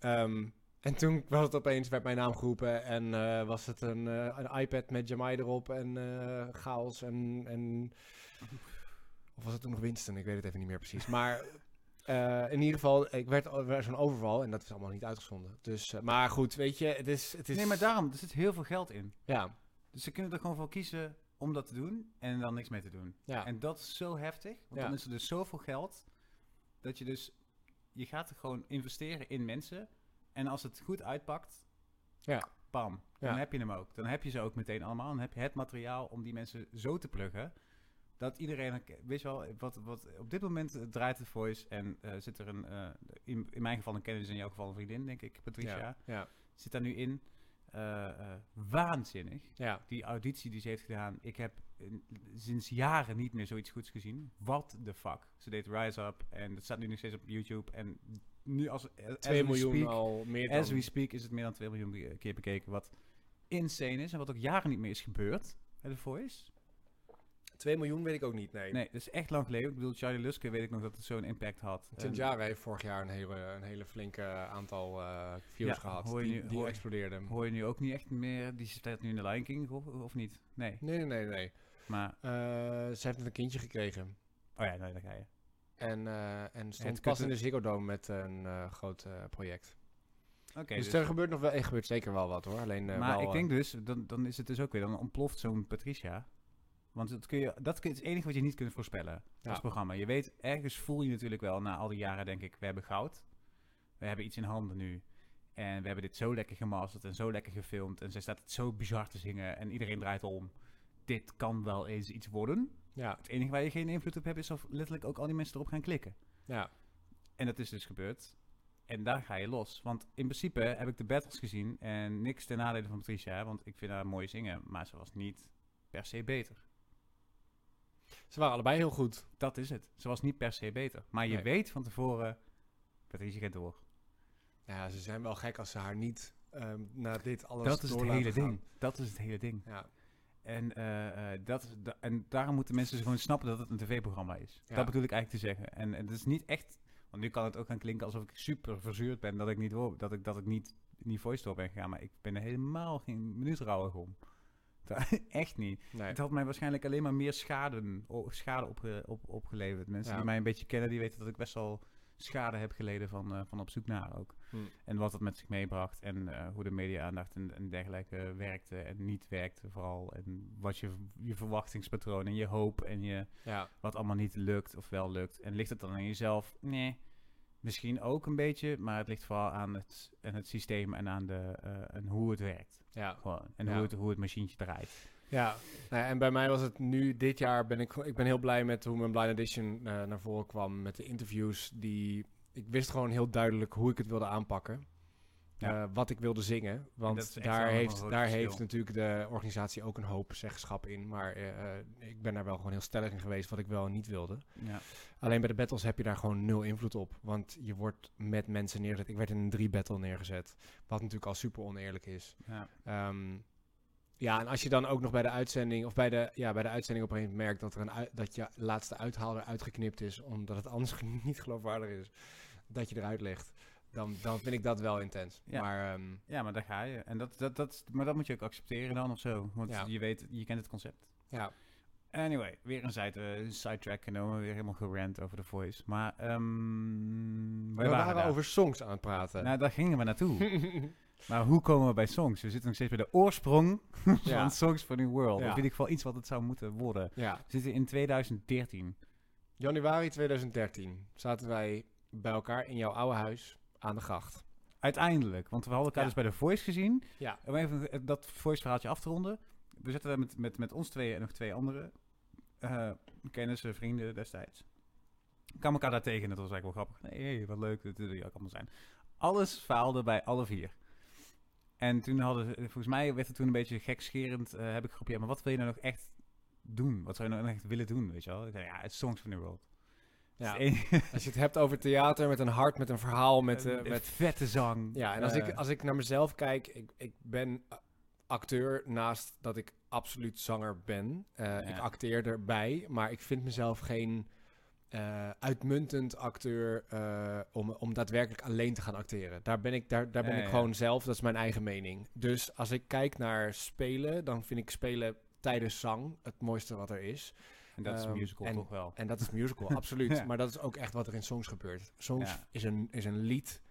Speaker 2: Ehm, en toen was het opeens, werd mijn naam geroepen en eh, was het een, eh, een iPad met Jamai erop en eh, chaos en, en... Of was het toen nog Winston? Ik weet het even niet meer precies. Maar in ieder geval, ik werd, er werd zo'n overval en dat is allemaal niet uitgezonden. Dus, maar goed, weet je, het is... Het is
Speaker 1: Nee, maar daarom, er zit heel veel geld in.
Speaker 2: Ja,
Speaker 1: Dus ze kunnen er gewoon voor kiezen om dat te doen en dan niks mee te doen.
Speaker 2: ja,
Speaker 1: En dat is zo heftig, want dan is er dus zoveel geld dat je dus, je gaat er gewoon investeren in mensen en als het goed uitpakt,
Speaker 2: Ja.
Speaker 1: bam, dan heb je hem ook. Dan heb je ze ook meteen allemaal, dan heb je het materiaal om die mensen zo te pluggen dat iedereen, weet je wel, wat, wat op dit moment draait het voice en eh, zit er een, eh, in, in mijn geval een kennis, in jouw geval een vriendin, denk ik, Patricia,
Speaker 2: ja, ja,
Speaker 1: zit daar nu in. Eh, eh, waanzinnig
Speaker 2: ja,
Speaker 1: die auditie die ze heeft gedaan, ik heb eh, sinds jaren niet meer zoiets goeds gezien. What the fuck? Ze deed Rise Up en dat staat nu nog steeds op YouTube. En nu als as
Speaker 2: 2
Speaker 1: we
Speaker 2: miljoen
Speaker 1: speak,
Speaker 2: al meer
Speaker 1: as
Speaker 2: dan...
Speaker 1: we speak is het meer dan 2 miljoen keer bekeken. Wat insane is en wat ook jaren niet meer is gebeurd bij The Voice.
Speaker 2: 2 miljoen weet ik ook niet, nee.
Speaker 1: Nee, dat is echt lang geleden. Ik bedoel, Charlie Luske weet ik nog dat het zo'n impact had.
Speaker 2: Tinjara heeft vorig jaar een hele, een hele flinke aantal eh views
Speaker 1: Ja,
Speaker 2: gehad.
Speaker 1: hoor je
Speaker 2: die
Speaker 1: nu-
Speaker 2: die
Speaker 1: hoor-
Speaker 2: explodeerden.
Speaker 1: Hoor je nu ook niet echt meer, die staat nu in de Lion King of, of niet? Nee,
Speaker 2: Nee, nee, nee, nee.
Speaker 1: maar,
Speaker 2: Eh, ze heeft net een kindje gekregen.
Speaker 1: oh ja, nee, daar ga je.
Speaker 2: En, eh, en stond pas in de Ziggo Dome met een groot project. Dus,
Speaker 1: dus-
Speaker 2: er gebeurt nog wel, er gebeurt zeker wel wat hoor. Alleen
Speaker 1: maar
Speaker 2: wel,
Speaker 1: ik denk dus, dan, dan is het dus ook weer, dan ontploft zo'n Patricia. Want dat, kun je, dat is het enige wat je niet kunt voorspellen
Speaker 2: Ja.
Speaker 1: als programma. Je weet, ergens voel je natuurlijk wel na al die jaren, denk ik, we hebben goud. We hebben iets in handen nu. En we hebben dit zo lekker gemasterd en zo lekker gefilmd. En zij staat het zo bizar te zingen en iedereen draait om. Dit kan wel eens iets worden.
Speaker 2: ja,
Speaker 1: Het enige waar je geen invloed op hebt, is of letterlijk ook al die mensen erop gaan klikken.
Speaker 2: ja,
Speaker 1: En dat is dus gebeurd. En daar ga je los. Want in principe heb ik de battles gezien en niks ten nadele van Patricia, want ik vind haar mooi zingen, maar ze was niet per se beter.
Speaker 2: Ze waren allebei heel goed.
Speaker 1: Dat is het. Ze was niet per se beter. Maar je
Speaker 2: Nee.
Speaker 1: weet van tevoren, Patricia gaat door.
Speaker 2: Ja, ze zijn wel gek als ze haar niet ehm na dit alles
Speaker 1: dat is het hele
Speaker 2: gaan.
Speaker 1: ding. Dat is het hele ding.
Speaker 2: Ja,
Speaker 1: En, eh, eh, dat, is da- en daarom moeten mensen gewoon snappen dat het een tv-programma is.
Speaker 2: Ja.
Speaker 1: Dat bedoel ik eigenlijk te zeggen. En, en het is niet echt... Want nu kan het ook gaan klinken alsof ik super verzuurd ben... dat ik niet, dat ik, dat ik niet in die voice store ben gegaan. Maar ik ben er helemaal geen minuut rouwig om. Echt niet.
Speaker 2: nee.
Speaker 1: Het had mij waarschijnlijk alleen maar meer schade, schade opge- op, opgeleverd. Mensen
Speaker 2: Ja.
Speaker 1: die mij een beetje kennen, die weten dat ik best wel schade heb geleden van, eh, van op zoek naar ook.
Speaker 2: Hm.
Speaker 1: En wat het met zich meebracht en eh, hoe de media-aandacht en, en dergelijke werkte en niet werkte vooral. En wat je, je verwachtingspatroon en je hoop en je,
Speaker 2: Ja,
Speaker 1: wat allemaal niet lukt of wel lukt. En ligt het dan aan jezelf? Nee, misschien ook een beetje, maar het ligt vooral aan het, aan het systeem en aan de, eh, en hoe het werkt.
Speaker 2: Ja.
Speaker 1: Gewoon. En
Speaker 2: Ja.
Speaker 1: hoe, het, hoe het machientje draait.
Speaker 2: Ja, nou ja, en bij mij was het nu, dit jaar ben ik, ik ben heel blij met hoe mijn Blind Edition eh, naar voren kwam. Met de interviews die, ik wist gewoon heel duidelijk hoe ik het wilde aanpakken.
Speaker 1: Ja.
Speaker 2: eh, wat ik wilde zingen. Want daar, heeft, daar heeft natuurlijk de organisatie ook een hoop zeggenschap in. Maar eh, eh, ik ben daar wel gewoon heel stellig in geweest wat ik wel en niet wilde.
Speaker 1: Ja.
Speaker 2: Alleen bij de battles heb je daar gewoon nul invloed op. Want je wordt met mensen neergezet. Ik werd in een drie battle neergezet. Wat natuurlijk al super oneerlijk is.
Speaker 1: Ja.
Speaker 2: Ehm, ja, en als je dan ook nog bij de uitzending, of bij de, ja, bij de uitzending op een gegeven moment merkt dat, er een dat je laatste uithaalder uitgeknipt is, omdat het anders niet geloofwaardig is, dat je eruit legt, dan, dan vind ik dat wel intens.
Speaker 1: Ja.
Speaker 2: Maar ehm,
Speaker 1: Ja, maar daar ga je. En dat, dat, dat, maar dat moet je ook accepteren dan of zo. Want
Speaker 2: Ja.
Speaker 1: je weet, je kent het concept.
Speaker 2: ja,
Speaker 1: Anyway, weer een side, eh, sidetrack genomen. Weer helemaal gerant over de voice. Maar ehm
Speaker 2: we
Speaker 1: wij
Speaker 2: waren, over songs aan het praten.
Speaker 1: Nou, daar gingen we naartoe. maar hoe komen we bij songs? We zitten nog steeds bij de oorsprong
Speaker 2: Ja.
Speaker 1: van Songs for New World. Of in ieder geval iets wat het zou moeten worden.
Speaker 2: ja,
Speaker 1: We zitten in 2013.
Speaker 2: januari 2013 zaten wij bij elkaar in jouw oude huis aan de gracht.
Speaker 1: Uiteindelijk. Want we hadden elkaar
Speaker 2: Ja.
Speaker 1: dus bij de voice gezien.
Speaker 2: Ja,
Speaker 1: Om even dat voice verhaaltje af te ronden. We zitten daar met, met, met ons tweeën en nog twee andere eh kennissen, vrienden destijds. We kwamen elkaar daar tegen en dat was eigenlijk wel grappig. Nee, hey, wat leuk dat jullie ook allemaal zijn. Alles faalde bij alle vier. En toen hadden ze, volgens mij werd het toen een beetje gekscherend, eh heb ik geroepen, ja, maar wat wil je nou nog echt doen? Wat zou je nou echt willen doen, weet je wel? Ik zei, ja, het Songs from the World.
Speaker 2: Ja. Als je het hebt over theater met een hart, met een verhaal, met, eh, met
Speaker 1: vette zang.
Speaker 2: Ja, en als,
Speaker 1: Eh,
Speaker 2: ik, als ik naar mezelf kijk, ik, ik ben a- acteur naast dat ik absoluut zanger ben. Eh, Ik acteer erbij, maar ik vind mezelf geen eh, uitmuntend acteur eh, om, om daadwerkelijk alleen te gaan acteren. Daar ben ik, daar, daar ben
Speaker 1: Ja,
Speaker 2: ik
Speaker 1: ja.
Speaker 2: gewoon zelf, dat is mijn eigen mening. Dus als ik kijk naar spelen, dan vind ik spelen tijdens zang het mooiste wat er is.
Speaker 1: En dat is
Speaker 2: Ehm,
Speaker 1: musical
Speaker 2: en-
Speaker 1: toch wel.
Speaker 2: En dat is musical, absoluut.
Speaker 1: Ja.
Speaker 2: Maar dat is ook echt wat er in songs gebeurt. Songs
Speaker 1: Ja.
Speaker 2: is, een, is een lied,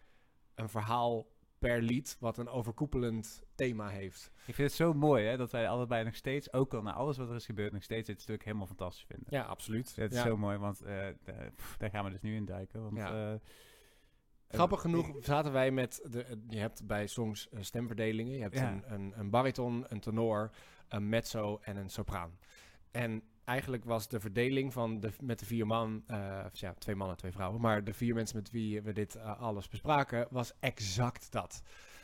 Speaker 2: een verhaal per lied, wat een overkoepelend thema heeft.
Speaker 1: Ik vind het zo mooi hè, dat wij allebei nog steeds, ook al na alles wat er is gebeurd, nog steeds dit stuk helemaal fantastisch vinden.
Speaker 2: Ja, absoluut.
Speaker 1: Dat is
Speaker 2: Ja.
Speaker 1: zo mooi, want eh, pff, daar gaan we dus nu in duiken. Want,
Speaker 2: Ja.
Speaker 1: eh,
Speaker 2: Grappig
Speaker 1: eh,
Speaker 2: genoeg zaten wij met, de, je hebt bij songs stemverdelingen. Je hebt
Speaker 1: Ja.
Speaker 2: een, een, een bariton, een tenor, een mezzo en een sopraan. En eigenlijk was de verdeling van de, met de vier man, of ja, twee mannen, twee vrouwen, maar de vier mensen met wie we dit eh, alles bespraken, was exact dat.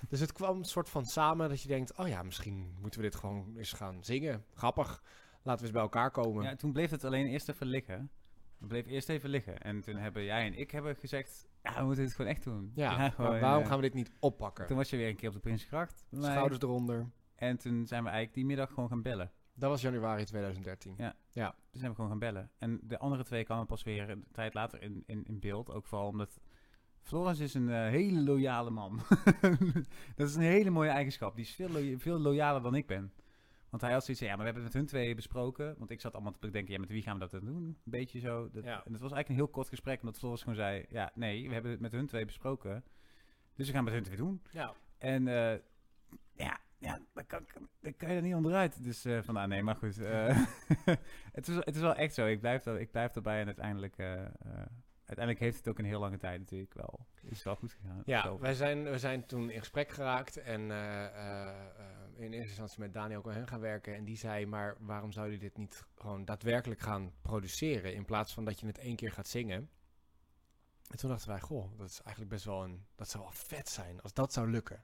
Speaker 2: Dus het kwam een soort van samen dat je denkt, oh ja, misschien moeten we dit gewoon eens gaan zingen. Grappig. Laten we eens bij elkaar komen.
Speaker 1: ja, toen bleef het alleen eerst even liggen. Het bleef eerst even liggen. En toen hebben jij en ik hebben gezegd, ja, we moeten dit gewoon echt doen.
Speaker 2: Ja,
Speaker 1: gewoon,
Speaker 2: waarom
Speaker 1: eh,
Speaker 2: gaan we dit niet oppakken?
Speaker 1: Toen was je weer een keer op de mij.
Speaker 2: Schouders eronder.
Speaker 1: En toen zijn we eigenlijk die middag gewoon gaan bellen.
Speaker 2: Dat was januari 2013.
Speaker 1: Ja. Toen zijn we gewoon gaan bellen. En de andere twee kwamen pas weer een tijd later in, in, in beeld. Ook vooral omdat Floris is een eh, hele loyale man. dat is een hele mooie eigenschap. Die is veel, veel loyaler dan ik ben. Want hij had zoiets van, ja, maar we hebben het met hun twee besproken. Want ik zat allemaal te denken, ja, met wie gaan we dat dan doen? Een beetje zo. Dat,
Speaker 2: Ja.
Speaker 1: En het was eigenlijk een heel kort gesprek, omdat Floris gewoon zei, ja, nee, we hebben het met hun twee besproken. Dus we gaan het met hun twee doen.
Speaker 2: Ja.
Speaker 1: En eh, ja, ja dan, kan, dan kan je er niet onderuit. Dus eh van, ah, nee, maar goed. eh, het, is, het is wel echt zo. Ik blijf, er, ik blijf erbij en uiteindelijk, eh, uiteindelijk heeft het ook een heel lange tijd natuurlijk wel. Is wel goed gegaan.
Speaker 2: Ja, wij zijn, we zijn toen in gesprek geraakt en in eerste instantie met Daniel Cohen gaan werken. En die zei, maar waarom zou je dit niet gewoon daadwerkelijk gaan produceren in plaats van dat je het één keer gaat zingen? En toen dachten wij, goh, dat is eigenlijk best wel een, dat zou wel vet zijn als dat zou lukken.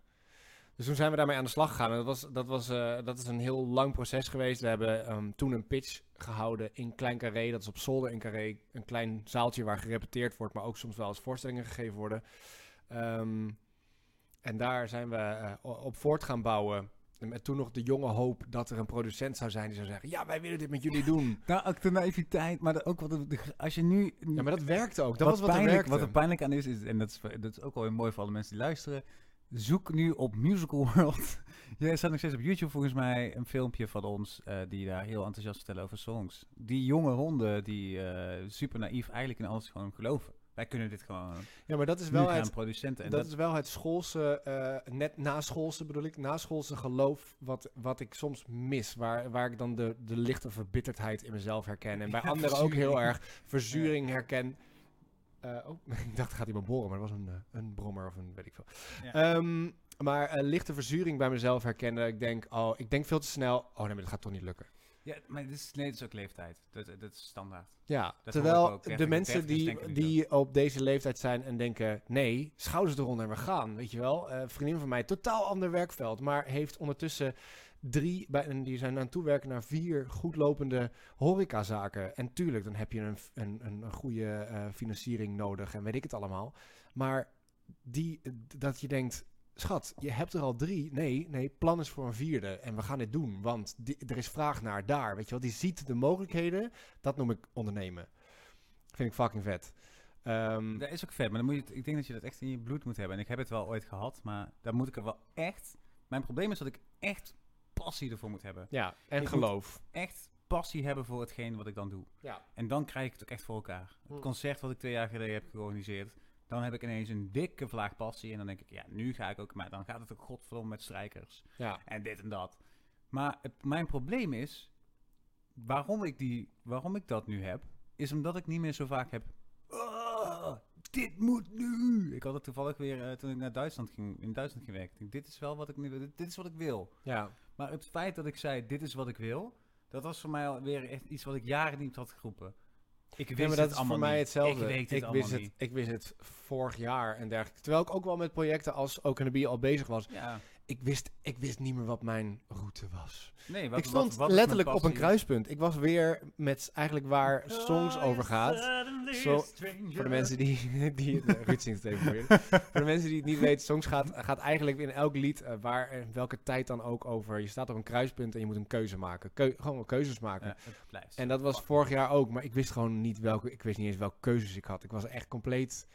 Speaker 2: Dus toen zijn we daarmee aan de slag gegaan. En dat, was, dat, was, eh, dat is een heel lang proces geweest. We hebben ehm, toen een pitch gehouden in Klein Carré. Dat is op zolder in Carré. Een klein zaaltje waar gerepeteerd wordt, maar ook soms wel eens voorstellingen gegeven worden. Ehm, en daar zijn we eh, op voort gaan bouwen. Met toen nog de jonge hoop dat er een producent zou zijn die zou zeggen... Ja, wij willen dit met jullie doen.
Speaker 1: Nou, ook de naïviteit, maar ook wat de, als je nu...
Speaker 2: Ja, maar dat werkte ook. Dat
Speaker 1: wat
Speaker 2: was wat er
Speaker 1: pijnlijk,
Speaker 2: werkte.
Speaker 1: Wat er pijnlijk aan is, is en dat is, dat is ook wel weer mooi voor alle mensen die luisteren. Zoek nu op Musical World. er staat nog steeds op YouTube volgens mij een filmpje van ons eh, die daar heel enthousiast vertellen over songs. Die jonge honden die eh, super naïef eigenlijk in alles gewoon geloven. Wij kunnen dit gewoon
Speaker 2: Ja, maar dat is wel het,
Speaker 1: producenten. En
Speaker 2: dat,
Speaker 1: dat,
Speaker 2: is wel het schoolse, eh, net naschoolse bedoel ik, naschoolse geloof wat, wat ik soms mis. Waar, waar ik dan de, de lichte verbitterdheid in mezelf herken. En bij
Speaker 1: Ja,
Speaker 2: anderen ook heel erg verzuring herken. Eh, oh, ik dacht, gaat iemand boren, maar dat was een, eh, een brommer of een weet ik veel.
Speaker 1: Ja.
Speaker 2: Ehm, maar eh, lichte verzuring bij mezelf herkennen. Ik denk, oh, ik denk veel te snel. Oh nee, maar dat gaat toch niet lukken.
Speaker 1: ja, maar dit is, nee, dit is ook leeftijd. Dat, dat is standaard.
Speaker 2: Ja,
Speaker 1: ik
Speaker 2: terwijl
Speaker 1: ook.
Speaker 2: de
Speaker 1: 30,
Speaker 2: mensen
Speaker 1: 30
Speaker 2: die, die op deze leeftijd zijn en denken... nee, schouders eronder en we gaan, weet je wel. Een vriendin van mij, totaal ander werkveld... maar heeft ondertussen drie... Bij, en die zijn aan het toewerken naar vier goedlopende horecazaken. En tuurlijk, dan heb je een, een, een, goede eh, financiering nodig en weet ik het allemaal. Maar die, dat je denkt... Schat, je hebt er al drie. Nee, nee, plan is voor een vierde. En we gaan dit doen, want die- er is vraag naar daar. Weet je wel, die ziet de mogelijkheden. Dat noem ik ondernemen. Vind ik fucking vet. Ehm,
Speaker 1: Dat is ook vet, maar dan moet je, ik denk dat je dat echt in je bloed moet hebben. En ik heb het wel ooit gehad, maar daar moet ik er wel echt... Mijn probleem is dat ik echt passie ervoor moet hebben.
Speaker 2: ja, en
Speaker 1: Ik
Speaker 2: geloof.
Speaker 1: Echt passie hebben voor hetgeen wat ik dan doe.
Speaker 2: Ja.
Speaker 1: En dan krijg ik het ook echt voor elkaar.
Speaker 2: Hm.
Speaker 1: Het concert wat ik twee jaar geleden heb georganiseerd, dan heb ik ineens een dikke vlaag passie. En dan denk ik, ja, nu ga ik ook, maar dan gaat het ook godverdomme met strijkers.
Speaker 2: Ja.
Speaker 1: En dit en dat. Maar het, mijn probleem is, waarom ik, die, waarom ik dat nu heb, is omdat ik niet meer zo vaak heb. "Ah, dit moet nu. Ik had het toevallig weer eh, toen ik naar Duitsland ging, in Duitsland ging werken. Denk, dit is wel wat ik nu, dit, dit is wat ik wil.
Speaker 2: Ja.
Speaker 1: Maar het feit dat ik zei, dit is wat ik wil, dat was voor mij alweer echt iets wat ik jaren niet had geroepen. Ik wist
Speaker 2: Ja, maar dat
Speaker 1: het
Speaker 2: is
Speaker 1: allemaal
Speaker 2: voor mij
Speaker 1: niet.
Speaker 2: hetzelfde.
Speaker 1: Ik weet het
Speaker 2: ik,
Speaker 1: allemaal
Speaker 2: wist het,
Speaker 1: niet.
Speaker 2: ik wist het vorig jaar en dergelijke. Terwijl ik ook wel met projecten als Oceanaby al bezig was.
Speaker 1: Ja,
Speaker 2: Ik wist, ik wist niet meer wat mijn route was.
Speaker 1: nee, wat,
Speaker 2: ik stond
Speaker 1: wat, wat is
Speaker 2: letterlijk op een kruispunt. Ik was weer met eigenlijk waar songs over gaat. Zo, Voor de mensen die... die eh, Ruud zingt het even voor de mensen die het niet weten, songs gaat, gaat eigenlijk in elk lied, eh, waar en welke tijd dan ook over. Je staat op een kruispunt en je moet een keuze maken. Keu- gewoon keuzes maken.
Speaker 1: Ja, het.
Speaker 2: En dat was vorig jaar ook, maar ik wist gewoon niet welke, ik wist niet eens welke keuzes ik had. Ik was echt compleet,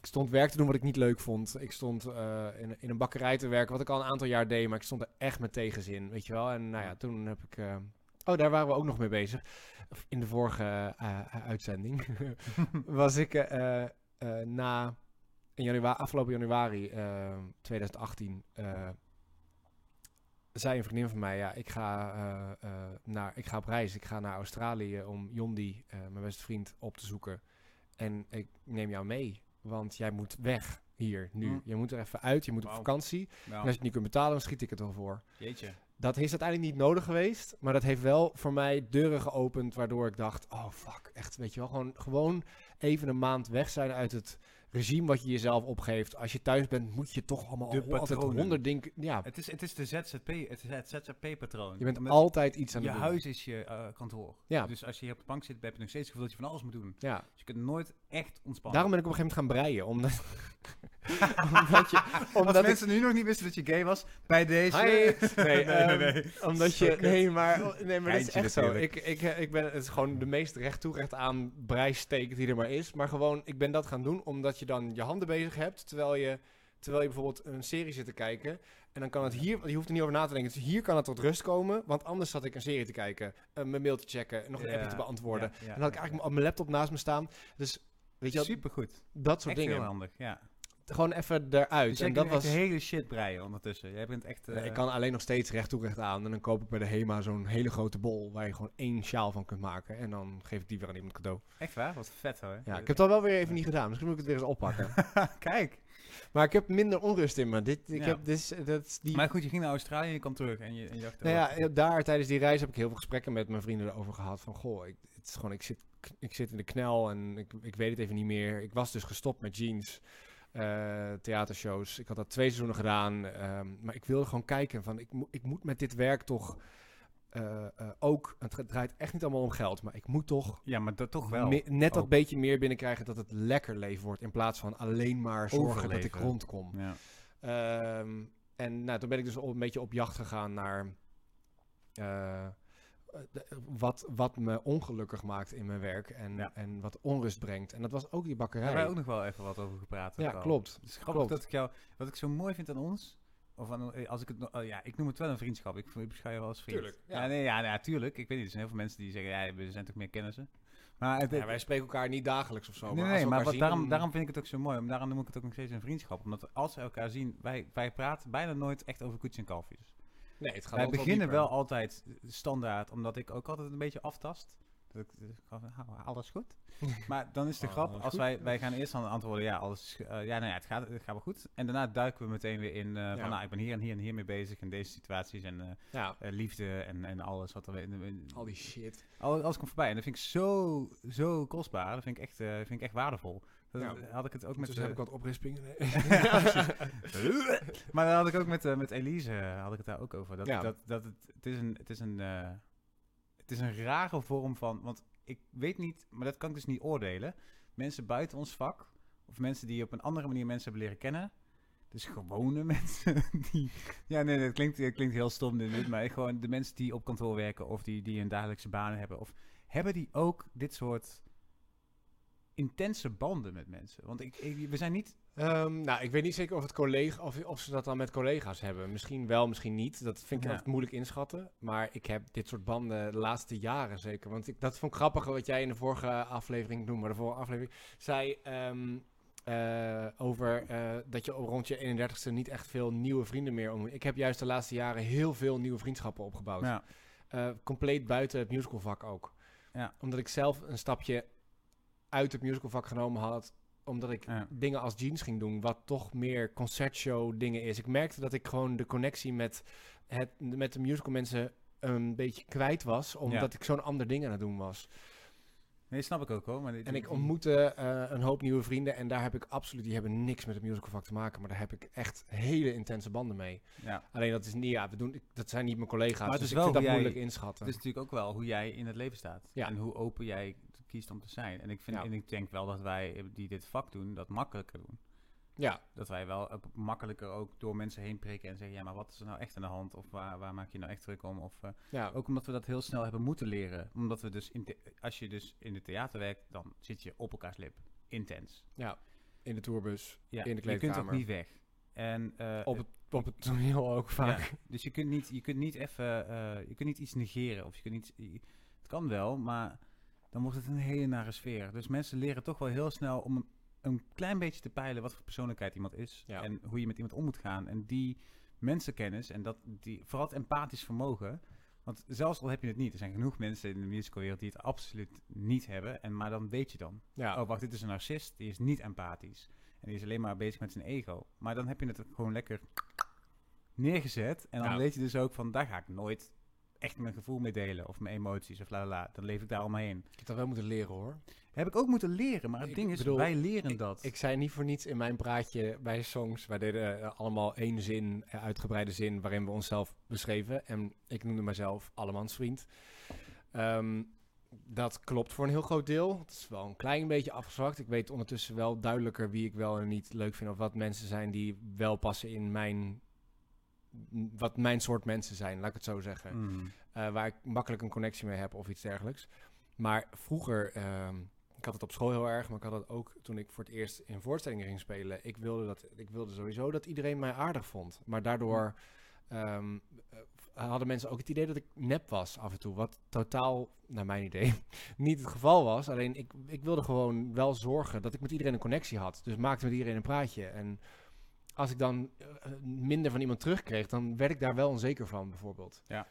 Speaker 2: ik stond werk te doen wat ik niet leuk vond. Ik stond eh, in, in een bakkerij te werken, wat ik al een aantal jaar deed, maar ik stond er echt met tegenzin, weet je wel. En nou ja, toen heb ik, eh, oh daar waren we ook nog mee bezig, in de vorige eh, uitzending, was ik na, in januari, afgelopen januari eh, 2018, eh, zei een vriendin van mij, ja, ik ga, naar, ik ga op reis. Ik ga naar Australië om Jondi, mijn beste vriend, op te zoeken. En ik neem jou mee, want jij moet weg hier, nu.
Speaker 1: Hm.
Speaker 2: Je moet er even uit, je moet op vakantie. En als je het niet kunt betalen, dan schiet ik het wel voor.
Speaker 1: jeetje.
Speaker 2: Dat is uiteindelijk niet nodig geweest, maar dat heeft wel voor mij deuren geopend, waardoor ik dacht, oh fuck, echt, weet je wel, gewoon, gewoon even een maand weg zijn uit het regime wat je jezelf opgeeft. Als je thuis bent, moet je toch allemaal
Speaker 1: De
Speaker 2: altijd honderd dingen, ja,
Speaker 1: Het is, het is de ZZP, het is het ZZP-patroon.
Speaker 2: je bent
Speaker 1: Omdat
Speaker 2: altijd iets aan
Speaker 1: je
Speaker 2: het doen.
Speaker 1: huis is je eh, kantoor.
Speaker 2: Ja.
Speaker 1: Dus als je hier op de bank zit, heb je nog steeds het gevoel dat je van alles moet doen.
Speaker 2: Ja,
Speaker 1: Dus je kunt nooit echt ontspannen.
Speaker 2: daarom ben ik op een gegeven moment gaan breien. Omdat, omdat je...
Speaker 1: Als
Speaker 2: Omdat ik,
Speaker 1: mensen nu nog niet wisten dat je gay was, bij deze...
Speaker 2: Hi. Nee,
Speaker 1: nee, nee,
Speaker 2: ehm,
Speaker 1: nee.
Speaker 2: omdat je... Nee, maar, nee, maar dat is echt zo. Ik, ik, ik ben, het is gewoon de meest recht toe, recht aan breisteek die er maar is. Maar gewoon, ik ben dat gaan doen omdat je dan je handen bezig hebt. Terwijl je, terwijl je bijvoorbeeld een serie zit te kijken. En dan kan het hier, je hoeft er niet over na te denken. Dus hier kan het tot rust komen. Want anders zat ik een serie te kijken, eh, mijn mail te checken, nog een
Speaker 1: Ja,
Speaker 2: appje te beantwoorden.
Speaker 1: ja, ja,
Speaker 2: en dan had ik
Speaker 1: ja,
Speaker 2: eigenlijk mijn laptop naast me staan. Dus weet je wel,
Speaker 1: Supergoed.
Speaker 2: dat soort
Speaker 1: Echt
Speaker 2: dingen.
Speaker 1: heel handig, ja.
Speaker 2: Gewoon even eruit.
Speaker 1: Dus
Speaker 2: en dat was...
Speaker 1: hele shit breien ondertussen. Jij bent echt...
Speaker 2: Nee,
Speaker 1: eh,
Speaker 2: ik kan alleen nog steeds recht toe recht aan. En dan koop ik bij de HEMA zo'n hele grote bol waar je gewoon één sjaal van kunt maken. En dan geef ik die weer aan iemand cadeau.
Speaker 1: Echt waar? Wat vet hoor.
Speaker 2: Ja, ik heb het al wel weer even niet gedaan. Misschien moet ik het weer eens oppakken.
Speaker 1: Kijk.
Speaker 2: maar ik heb minder onrust in me. Dit, ik
Speaker 1: Ja.
Speaker 2: heb dus, dat is die...
Speaker 1: Maar goed, je ging naar Australië en je kwam terug en je, en je dacht...
Speaker 2: nou ja, daar tijdens die reis heb ik heel veel gesprekken met mijn vrienden erover gehad. Van goh, ik, het is gewoon, ik zit ik zit in de knel en ik, ik weet het even niet meer. Ik was dus gestopt met jeans. Eh, theatershows. Ik had dat twee seizoenen gedaan. ehm, maar ik wilde gewoon kijken van ik, mo- ik moet met dit werk toch eh, eh, ook. Het draait echt niet allemaal om geld, maar ik moet toch
Speaker 1: Ja, maar dat toch wel.
Speaker 2: net dat beetje meer binnenkrijgen dat het lekker leven wordt in plaats van alleen maar zorgen dat ik rondkom.
Speaker 1: Ja.
Speaker 2: Ehm, en nou, toen ben ik dus een beetje op jacht gegaan naar wat, wat me ongelukkig maakt in mijn werk en,
Speaker 1: Ja.
Speaker 2: en wat onrust brengt. En dat was ook die
Speaker 1: Daar
Speaker 2: bakkerij.
Speaker 1: hebben wij ook nog wel even wat over gepraat.
Speaker 2: ja,
Speaker 1: al.
Speaker 2: klopt.
Speaker 1: Het is grappig
Speaker 2: Klopt.
Speaker 1: dat ik jou... Wat ik zo mooi vind aan ons... Of aan, eh, als ik het, oh ja, ik noem het wel een vriendschap. Ik, ik beschouw je wel als vriend.
Speaker 2: Tuurlijk, ja.
Speaker 1: Ja, nee, ja, ja, tuurlijk. Ik weet niet, er zijn heel veel mensen die zeggen... Ja, we zijn toch meer kennissen. Maar het,
Speaker 2: Ja, wij spreken elkaar niet dagelijks of zo.
Speaker 1: nee,
Speaker 2: maar
Speaker 1: nee,
Speaker 2: we
Speaker 1: maar wat,
Speaker 2: zien,
Speaker 1: daarom, daarom vind ik het ook zo mooi. om- Daarom noem ik het ook nog steeds een vriendschap. Omdat als we elkaar zien... Wij, wij praten bijna nooit echt over koetjes en kalfjes.
Speaker 2: Nee, het gaat
Speaker 1: Wij beginnen wel altijd standaard, omdat ik ook altijd een beetje aftast. Dat ik, "Ah, alles goed. maar dan is de
Speaker 2: Ah,
Speaker 1: grap, als wij, wij gaan eerst aan antwoorden, ja, alles, eh, ja, nou ja, het gaat, het gaat wel goed. En daarna duiken we meteen weer in eh,
Speaker 2: Ja.
Speaker 1: van, nou, ik ben hier en hier en hier mee bezig in deze situaties en eh,
Speaker 2: Ja,
Speaker 1: liefde en, en alles wat er in, in-
Speaker 2: al die shit.
Speaker 1: alles, alles komt voorbij. En dat vind ik zo, zo kostbaar. Dat vind ik echt, eh, vind ik echt waardevol. Dat
Speaker 2: Ja.
Speaker 1: had ik het ook met...
Speaker 2: Dus
Speaker 1: eh,
Speaker 2: heb ik wat oprispingen. Nee.
Speaker 1: maar dat had ik ook met, eh, met Elise, eh, had ik het daar ook over. Dat,
Speaker 2: Ja.
Speaker 1: dat, dat het, het is een, het is een, eh, het is een rare vorm van, want ik weet niet, maar dat kan ik dus niet oordelen. Mensen buiten ons vak, of mensen die op een andere manier mensen hebben leren kennen, dus gewone mensen die, ja nee, het klinkt, het klinkt heel stom dit, maar gewoon de mensen die op kantoor werken of die, die een dagelijkse baan hebben, of hebben die ook dit soort intense banden met mensen? Want ik, ik- we zijn niet
Speaker 2: Ehm, nou, ik weet niet zeker of, het collega, of, of ze dat dan met collega's hebben. Misschien wel, misschien niet. Dat vind ik
Speaker 1: Ja.
Speaker 2: altijd moeilijk inschatten. Maar ik heb dit soort banden de laatste jaren zeker. Want ik, dat vond ik grappig wat jij in de vorige aflevering noemde. De vorige aflevering zei ehm, eh, over eh, dat je rond je 31ste niet echt veel nieuwe vrienden meer om. Ik heb juist de laatste jaren heel veel nieuwe vriendschappen opgebouwd.
Speaker 1: ja,
Speaker 2: Eh, compleet buiten het musicalvak ook.
Speaker 1: Ja.
Speaker 2: Omdat ik zelf een stapje uit het musicalvak genomen had. Omdat ik
Speaker 1: Ja.
Speaker 2: dingen als jeans ging doen. Wat toch meer concertshow dingen is. Ik merkte dat ik gewoon de connectie met, het, met de musical mensen een beetje kwijt was. Omdat ik zo'n ander ding aan het doen was.
Speaker 1: nee, snap ik ook hoor. Maar dit-
Speaker 2: En ik ontmoette eh, een hoop nieuwe vrienden. En daar heb ik absoluut, die hebben niks met het musicalvak te maken. Maar daar heb ik echt hele intense banden mee.
Speaker 1: Ja.
Speaker 2: Alleen dat is niet, ja, we doen, ik- dat zijn niet mijn collega's.
Speaker 1: Maar het
Speaker 2: dus
Speaker 1: is
Speaker 2: ik
Speaker 1: wel
Speaker 2: vind dat
Speaker 1: jij-
Speaker 2: moeilijk inschatten.
Speaker 1: Het is natuurlijk ook wel hoe jij in het leven staat.
Speaker 2: Ja.
Speaker 1: En hoe open jij kiest om te zijn. En ik, vind,
Speaker 2: Ja.
Speaker 1: en ik denk wel dat wij eh, die dit vak doen, dat makkelijker doen.
Speaker 2: ja,
Speaker 1: Dat wij wel op- makkelijker ook door mensen heen prikken en zeggen, ja, maar wat is er nou echt aan de hand? Of waar, waar maak je nou echt druk om? Of, eh,
Speaker 2: ja.
Speaker 1: ook omdat we dat heel snel hebben moeten leren. Omdat we dus, in als je dus in de theater werkt, dan zit je op elkaars lip. Intens.
Speaker 2: Ja, in de tourbus,
Speaker 1: Ja,
Speaker 2: in de
Speaker 1: Je kunt
Speaker 2: kleedkamer.
Speaker 1: ook niet weg. En, eh,
Speaker 2: op, het, op het toneel ook vaak.
Speaker 1: Ja, dus je kunt niet, je kunt niet even, eh, je kunt niet iets negeren of je kunt niet, je- het kan wel, maar dan wordt het een hele nare sfeer. Dus mensen leren toch wel heel snel om een, een klein beetje te peilen wat voor persoonlijkheid iemand is
Speaker 2: Ja.
Speaker 1: en hoe je met iemand om moet gaan. En die mensenkennis en dat, die, vooral het empathisch vermogen. Want zelfs al heb je het niet, er zijn genoeg mensen in de musicalwereld die het absoluut niet hebben. En, maar dan weet je dan,
Speaker 2: Ja,
Speaker 1: oh wacht, dit is een narcist, die is niet empathisch. En die is alleen maar bezig met zijn ego. Maar dan heb je het gewoon lekker neergezet. En dan
Speaker 2: Ja.
Speaker 1: weet je dus ook van, daar ga ik nooit echt mijn gevoel mee delen. Of mijn emoties of la la. Dan leef ik daar allemaal heen.
Speaker 2: ik heb dat wel moeten leren hoor.
Speaker 1: Heb ik ook moeten leren. Maar het
Speaker 2: Ik
Speaker 1: ding is,
Speaker 2: bedoel,
Speaker 1: wij leren dat.
Speaker 2: Ik zei niet voor niets in mijn praatje bij songs. Wij deden eh, allemaal één zin, eh, uitgebreide zin, waarin we onszelf beschreven. En ik noemde mezelf allemansvriend. Ehm dat klopt voor een heel groot deel. Het is wel een klein beetje afgezwakt. Ik weet ondertussen wel duidelijker wie ik wel en niet leuk vind. Of wat mensen zijn die wel passen in mijn... Wat mijn soort mensen zijn, laat ik het zo zeggen.
Speaker 1: Mm.
Speaker 2: eh, waar ik makkelijk een connectie mee heb of iets dergelijks. Maar vroeger, ehm, ik had het op school heel erg, maar ik had het ook toen ik voor het eerst in voorstellingen ging spelen. Ik wilde, dat, ik wilde sowieso dat iedereen mij aardig vond. Maar daardoor ehm, eh, hadden mensen ook het idee dat ik nep was af en toe. Wat totaal, naar mijn idee, niet het geval was. Alleen ik, ik wilde gewoon wel zorgen dat ik met iedereen een connectie had. Dus maakte met iedereen een praatje. En als ik dan eh, minder van iemand terugkreeg, dan werd ik daar wel onzeker van, bijvoorbeeld.
Speaker 1: Ja.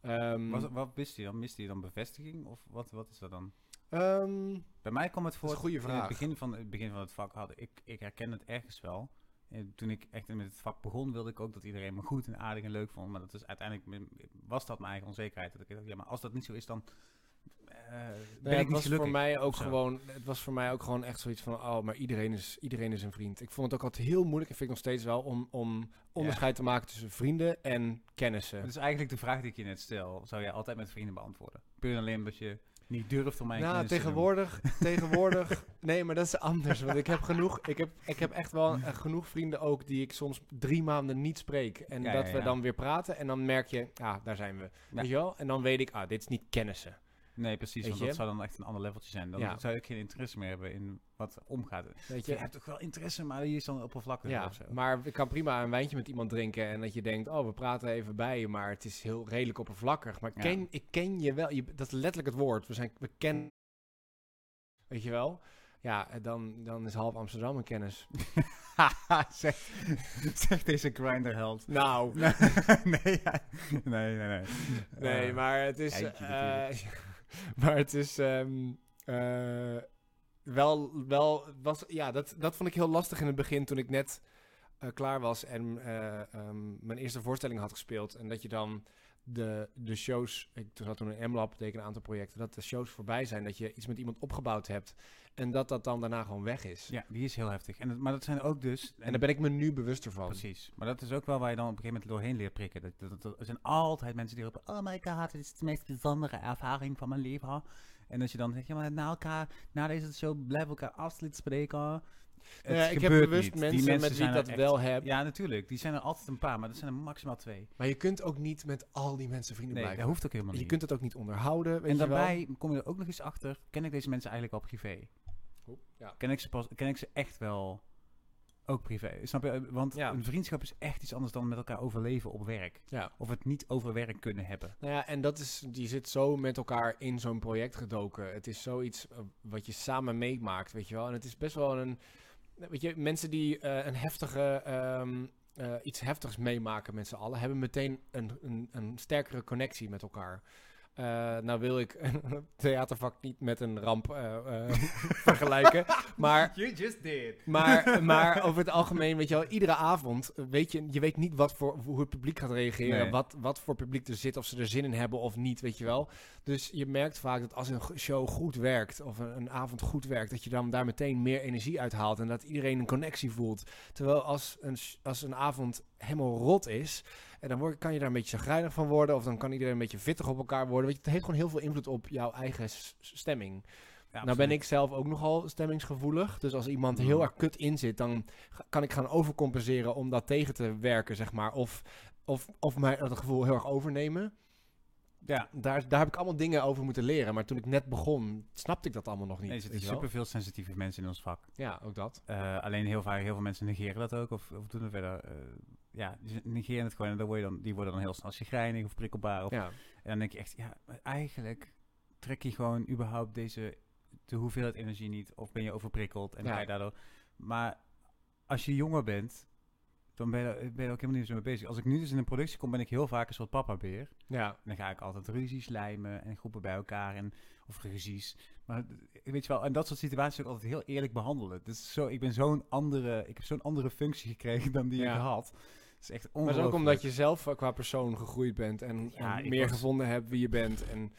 Speaker 2: Ehm,
Speaker 1: Wat, wat wist hij dan? Miste hij dan bevestiging? Of wat, wat is dat dan?
Speaker 2: ehm,
Speaker 1: Bij mij kwam het voor. In het begin van het, begin van het vak had ik, ik herken het ergens wel. En toen ik echt met het vak begon, wilde ik ook dat iedereen me goed en aardig en leuk vond. Maar dat is uiteindelijk, was dat mijn eigen onzekerheid. Dat ik dacht, ja, maar als dat niet zo is, dan ben
Speaker 2: Nee,
Speaker 1: ik
Speaker 2: het
Speaker 1: niet
Speaker 2: was voor mij ook gewoon, het was voor mij ook gewoon echt zoiets van, oh, maar iedereen is, iedereen is een vriend. Ik vond het ook altijd heel moeilijk, en vind ik nog steeds wel, om, om onderscheid te maken tussen vrienden en kennissen.
Speaker 1: Dat is eigenlijk de vraag die ik je net stel. Zou jij altijd met vrienden beantwoorden? Puur en alleen omdat je niet durft om mij
Speaker 2: Nou,
Speaker 1: kennis te
Speaker 2: tegenwoordig, tegenwoordig, nee, maar dat is anders. Want ik heb genoeg, ik heb, ik heb echt wel eh, genoeg vrienden ook die ik soms drie maanden niet spreek. En
Speaker 1: Ja,
Speaker 2: dat
Speaker 1: ja,
Speaker 2: we dan weer praten en dan merk je, ah, daar zijn we. Weet je wel? En dan weet ik, ah, dit is niet kennissen.
Speaker 1: Nee, precies. Want dat zou dan echt een ander leveltje zijn. Dan
Speaker 2: Ja.
Speaker 1: zou ik geen interesse meer hebben in wat omgaat.
Speaker 2: Weet
Speaker 1: Je
Speaker 2: je?
Speaker 1: hebt toch wel interesse, maar die is dan oppervlakkig
Speaker 2: Ja,
Speaker 1: of zo.
Speaker 2: maar ik kan prima een wijntje met iemand drinken en dat je denkt, oh, we praten even bij je, maar het is heel redelijk oppervlakkig. Maar
Speaker 1: Ja.
Speaker 2: ken, ik ken je wel, je, dat is letterlijk het woord. We, zijn, we kennen, weet je wel? Ja, dan, dan is half Amsterdam een kennis.
Speaker 1: zeg, zeg deze grinderheld.
Speaker 2: Nou,
Speaker 1: nee, nee, nee, nee.
Speaker 2: nee,
Speaker 1: Eh,
Speaker 2: maar het is, maar het is ehm, eh, wel, wel, was, ja, dat, dat vond ik heel lastig in het begin toen ik net eh, klaar was en eh, ehm, mijn eerste voorstelling had gespeeld. En dat je dan de, de shows, ik zat toen in M-Lab, deed ik een aantal projecten, dat de shows voorbij zijn, dat je iets met iemand opgebouwd hebt en dat dat dan daarna gewoon weg is.
Speaker 1: Ja, die is heel heftig. En, dat- maar dat zijn ook dus...
Speaker 2: En daar ben ik me nu bewuster van.
Speaker 1: Precies. Maar dat is ook wel waar je dan op een gegeven moment doorheen leert prikken. Dat, dat, dat- er zijn altijd mensen die roepen... Oh my god, dit is de meest bijzondere ervaring van mijn leven. En als je dan zegt, ja, maar na elkaar, na deze show blijven we elkaar afsluit spreken. Het
Speaker 2: Ja, ik heb
Speaker 1: gebeurt
Speaker 2: bewust
Speaker 1: niet.
Speaker 2: mensen,
Speaker 1: Die
Speaker 2: met wie
Speaker 1: zijn
Speaker 2: ik dat
Speaker 1: echt-
Speaker 2: wel heb.
Speaker 1: Ja, natuurlijk. Die zijn er altijd een paar, maar dat zijn er maximaal twee.
Speaker 2: Maar je kunt ook niet met al die mensen vrienden
Speaker 1: Nee, dat
Speaker 2: blijven.
Speaker 1: hoeft ook helemaal
Speaker 2: je
Speaker 1: niet.
Speaker 2: kunt het ook niet onderhouden. Weet
Speaker 1: en
Speaker 2: je wel.
Speaker 1: daarbij kom je er ook nog eens achter, ken ik deze mensen eigenlijk al privé?
Speaker 2: Ja.
Speaker 1: Ken ik ze, pas, ken ik ze echt wel ook privé? Snap je? Want
Speaker 2: Ja.
Speaker 1: een vriendschap is echt iets anders dan met elkaar overleven op werk.
Speaker 2: ja.
Speaker 1: Of het niet over werk kunnen hebben.
Speaker 2: Nou ja, en dat is, die zit zo met elkaar in zo'n project gedoken. Het is zoiets eh, wat je samen meemaakt, weet je wel. En het is best wel een, weet je, mensen die eh, een heftige, ehm, eh, iets heftigs meemaken met z'n allen, hebben meteen een, een, een sterkere connectie met elkaar. Eh, nou wil ik een theatervak niet met een ramp vergelijken, maar
Speaker 1: You just did.
Speaker 2: maar, maar over het algemeen, weet je wel, iedere avond weet je, je weet niet wat voor, hoe het publiek gaat reageren,
Speaker 1: Nee.
Speaker 2: wat, wat voor publiek er zit, of ze er zin in hebben of niet, weet je wel. Dus je merkt vaak dat als een show goed werkt, of een, een avond goed werkt, dat je dan daar meteen meer energie uithaalt en dat iedereen een connectie voelt. Terwijl als een, als een avond helemaal rot is, en dan word, kan je daar een beetje chagrijnig van worden, of dan kan iedereen een beetje vittig op elkaar worden. Weet je, het heeft gewoon heel veel invloed op jouw eigen stemming. Nou ben ik zelf ook nogal stemmingsgevoelig. Dus als iemand heel
Speaker 1: Mm.
Speaker 2: erg kut in zit, dan kan ik gaan overcompenseren om dat tegen te werken, zeg maar. Of, of, of mij dat gevoel heel erg overnemen.
Speaker 1: Ja.
Speaker 2: Daar, daar heb ik allemaal dingen over moeten leren. Maar toen ik net begon, snapte ik dat allemaal nog niet.
Speaker 1: Nee, er zitten superveel sensitieve mensen in ons vak.
Speaker 2: Ja, ook dat.
Speaker 1: Eh, alleen heel vaak, heel veel mensen negeren dat ook. Of, of doen er verder. eh, ja, die negeren het gewoon. En dan word je dan, die worden dan heel snel chagrijnig of prikkelbaar. Of,
Speaker 2: Ja.
Speaker 1: En dan denk je echt, ja, eigenlijk trek je gewoon überhaupt deze, de hoeveelheid energie niet. Of ben je overprikkeld en
Speaker 2: Ja.
Speaker 1: ga je daardoor... Maar als je jonger bent, dan ben je, er- ben je ook helemaal niet zo mee bezig. Als ik nu dus in een productie kom, ben ik heel vaak een soort papa-beer.
Speaker 2: Ja.
Speaker 1: Dan ga ik altijd ruzies lijmen en groepen bij elkaar en of ruzies. Maar weet je wel, en dat soort situaties ook altijd heel eerlijk behandelen. Dus zo, ik ben zo'n andere, ik heb zo'n andere functie gekregen dan die
Speaker 2: Ja.
Speaker 1: ik had. Is echt
Speaker 2: Maar
Speaker 1: ongelooflijk.
Speaker 2: het is ook omdat je zelf eh, qua persoon gegroeid bent en,
Speaker 1: Ja,
Speaker 2: en
Speaker 1: ik
Speaker 2: meer
Speaker 1: was-
Speaker 2: gevonden hebt wie je bent. En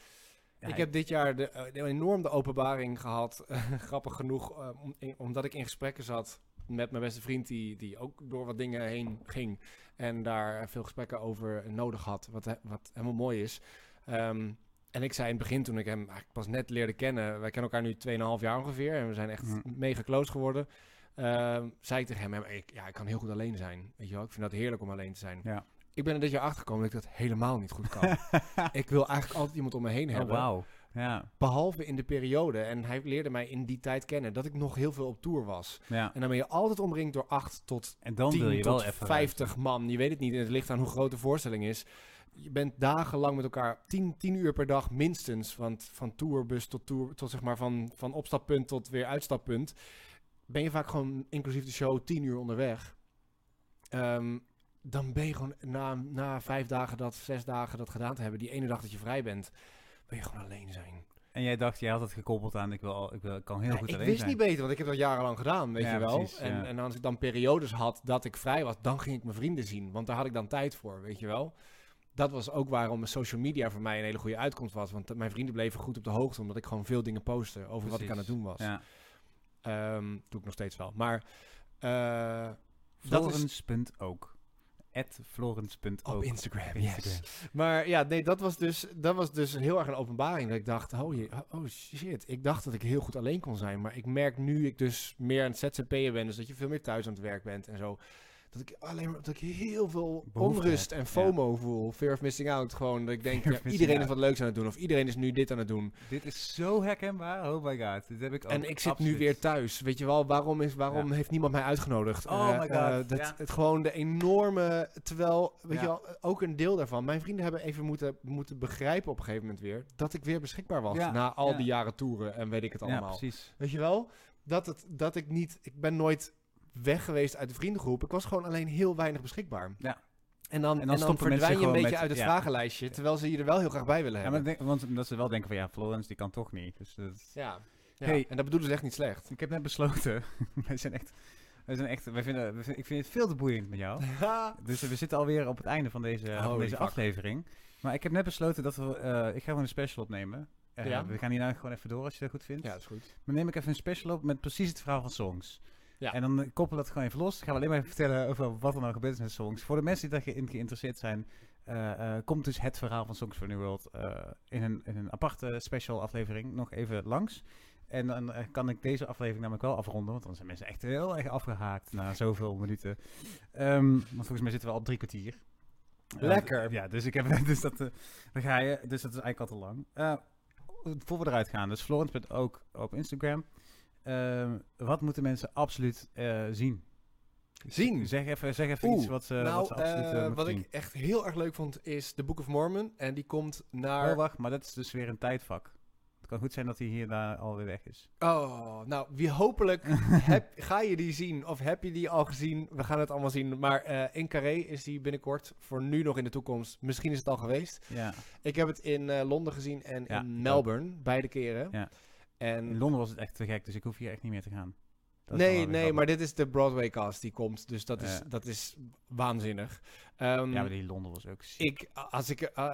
Speaker 1: Ja,
Speaker 2: ik heb dit jaar de, eh, de enorm de openbaring gehad, grappig genoeg, eh, in- omdat ik in gesprekken zat met mijn beste vriend, die, die ook door wat dingen heen ging en daar veel gesprekken over nodig had, wat, wat helemaal mooi is. Ehm, en ik zei in het begin, toen ik hem eigenlijk pas net leerde kennen, wij kennen elkaar nu 2,5 jaar ongeveer en we zijn echt
Speaker 1: Mhm.
Speaker 2: mega close geworden, ehm, zei ik tegen hem, "Ja, ik, ja, ik kan heel goed alleen zijn, weet je wel, ik vind dat heerlijk om alleen te zijn.
Speaker 1: Ja.
Speaker 2: Ik ben er dit jaar achtergekomen dat ik dat helemaal niet goed kan. ik wil eigenlijk altijd iemand om me heen
Speaker 1: oh,
Speaker 2: hebben.
Speaker 1: Ja,
Speaker 2: Behalve in de periode, en hij leerde mij in die tijd kennen, dat ik nog heel veel op tour was.
Speaker 1: ja.
Speaker 2: En dan ben je altijd omringd door 8 tot
Speaker 1: En dan
Speaker 2: 10
Speaker 1: wil je
Speaker 2: tot
Speaker 1: wel even
Speaker 2: 50 man. Je weet het niet, en het ligt aan hoe groot de voorstelling is. Je bent dagenlang met elkaar, 10, 10 uur per dag minstens, want van tourbus tot tour, tot zeg maar van, van opstappunt tot weer uitstappunt, ben je vaak gewoon inclusief de show 10 uur onderweg. Ehm, dan ben je gewoon na, na vijf dagen dat, zes dagen dat gedaan te hebben, die ene dag dat je vrij bent, wil je gewoon alleen zijn.
Speaker 1: En jij dacht, jij had het gekoppeld aan, ik, wil, ik, wil, ik kan heel
Speaker 2: Ja,
Speaker 1: goed
Speaker 2: ik
Speaker 1: alleen
Speaker 2: wist
Speaker 1: zijn.
Speaker 2: niet beter, want ik heb dat jarenlang gedaan, weet
Speaker 1: Ja,
Speaker 2: je wel.
Speaker 1: precies,
Speaker 2: en,
Speaker 1: ja.
Speaker 2: en als ik dan periodes had dat ik vrij was, dan ging ik mijn vrienden zien. Want daar had ik dan tijd voor, weet je wel. dat was ook waarom social media voor mij een hele goede uitkomst was. Want mijn vrienden bleven goed op de hoogte, omdat ik gewoon veel dingen postte over wat ik aan het doen was.
Speaker 1: Ja.
Speaker 2: Ehm, doe ik nog steeds wel. Maar eh, dat is
Speaker 1: Florence.ook. At Florence.ook.
Speaker 2: op Instagram, yes. Maar ja, nee, dat was, dus, dat was dus heel erg een openbaring. Dat ik dacht, oh, je, oh shit, ik dacht dat ik heel goed alleen kon zijn. Maar ik merk nu ik dus meer aan het ZZP'en ben. Dus dat je veel meer thuis aan het werk bent en zo. Dat ik alleen maar, dat ik heel veel
Speaker 1: Behoefte
Speaker 2: onrust en FOMO voel. Fear of missing out. Gewoon dat ik denk, ja, iedereen is wat leuks aan het doen. Of iedereen is nu dit aan het doen.
Speaker 1: Dit is zo herkenbaar. Oh my god. Dit heb ik ook
Speaker 2: En ik zit
Speaker 1: absoluut.
Speaker 2: nu weer thuis. Weet je wel, waarom, is, waarom heeft niemand mij uitgenodigd?
Speaker 1: Oh
Speaker 2: Eh,
Speaker 1: my
Speaker 2: eh,
Speaker 1: God,
Speaker 2: dat. Het gewoon de enorme... Terwijl, weet je wel, ook een deel daarvan. Mijn vrienden hebben even moeten, moeten begrijpen op een gegeven moment weer... dat ik weer beschikbaar was. Na al die jaren toeren en weet ik het
Speaker 1: Ja,
Speaker 2: allemaal.
Speaker 1: precies.
Speaker 2: weet je wel? Dat, het, dat ik niet... Ik ben nooit weg geweest uit de vriendengroep. Ik was gewoon alleen heel weinig beschikbaar.
Speaker 1: Ja.
Speaker 2: En dan,
Speaker 1: En
Speaker 2: en
Speaker 1: dan
Speaker 2: verdwijn je een beetje
Speaker 1: met-
Speaker 2: uit het
Speaker 1: ja.
Speaker 2: vragenlijstje... terwijl ze je er wel heel graag bij willen
Speaker 1: Ja,
Speaker 2: hebben.
Speaker 1: maar denk, want dat ze wel denken van ja, Florence die kan toch niet. Dus dat,
Speaker 2: ja. ja.
Speaker 1: Hey.
Speaker 2: En dat bedoelen ze echt niet slecht.
Speaker 1: ik heb net besloten. wij zijn echt. Wij zijn echt. Wij vinden, wij vinden- ik vind het veel te boeiend met jou. Dus we zitten alweer op het einde van deze, van deze
Speaker 2: fuck.
Speaker 1: aflevering. Maar ik heb net besloten dat we. eh, ik ga gewoon een special opnemen. Eh,
Speaker 2: Ja.
Speaker 1: We gaan hierna gewoon even door als je dat goed vindt.
Speaker 2: Ja, dat is goed.
Speaker 1: Dan neem ik even een special op met precies het verhaal van songs.
Speaker 2: Ja.
Speaker 1: En dan koppelen we dat gewoon even los. Gaan we alleen maar even vertellen over wat er nou gebeurd is met songs. Voor de mensen die daarin geïnteresseerd zijn, eh, eh, komt dus het verhaal van Songs for New World eh, in, een, in een aparte special aflevering nog even langs. En dan kan ik deze aflevering namelijk wel afronden, want dan zijn mensen echt heel erg afgehaakt na zoveel minuten. Ehm, want volgens mij zitten we al op drie kwartier.
Speaker 2: Lekker.
Speaker 1: ja, dus ik heb dus dat, dan ga je, dus dat is eigenlijk al te lang. Voor we eruit gaan, dus Florence ook op Instagram. Ehm, wat moeten mensen absoluut eh, zien?
Speaker 2: Zien?
Speaker 1: Zeg even, zeg even
Speaker 2: Oeh,
Speaker 1: iets wat ze, wat
Speaker 2: nou,
Speaker 1: ze absoluut eh,
Speaker 2: eh,
Speaker 1: moeten
Speaker 2: wat
Speaker 1: zien.
Speaker 2: ik echt heel erg leuk vond is The Book of Mormon. En die komt naar...
Speaker 1: Oh, wacht, maar dat is dus weer een tijdvak. Het kan goed zijn dat hij hierna alweer weg is.
Speaker 2: Oh, nou, wie hopelijk heb, ga je die zien of heb je die al gezien? We gaan het allemaal zien. Maar eh, in Carré is die binnenkort, voor nu nog in de toekomst. Misschien is het al geweest.
Speaker 1: Ja.
Speaker 2: Ik heb het in eh, Londen gezien en
Speaker 1: Ja,
Speaker 2: in Melbourne, beide keren.
Speaker 1: Ja.
Speaker 2: En
Speaker 1: In Londen was het echt te gek, dus ik hoef hier echt niet meer te gaan. Dat
Speaker 2: nee, nee,
Speaker 1: grappig.
Speaker 2: maar dit is de Broadway cast die komt. Dus dat is,
Speaker 1: Ja.
Speaker 2: dat is waanzinnig. Ehm,
Speaker 1: Ja, maar die Londen was ook ziek.
Speaker 2: Ik, als ik, eh,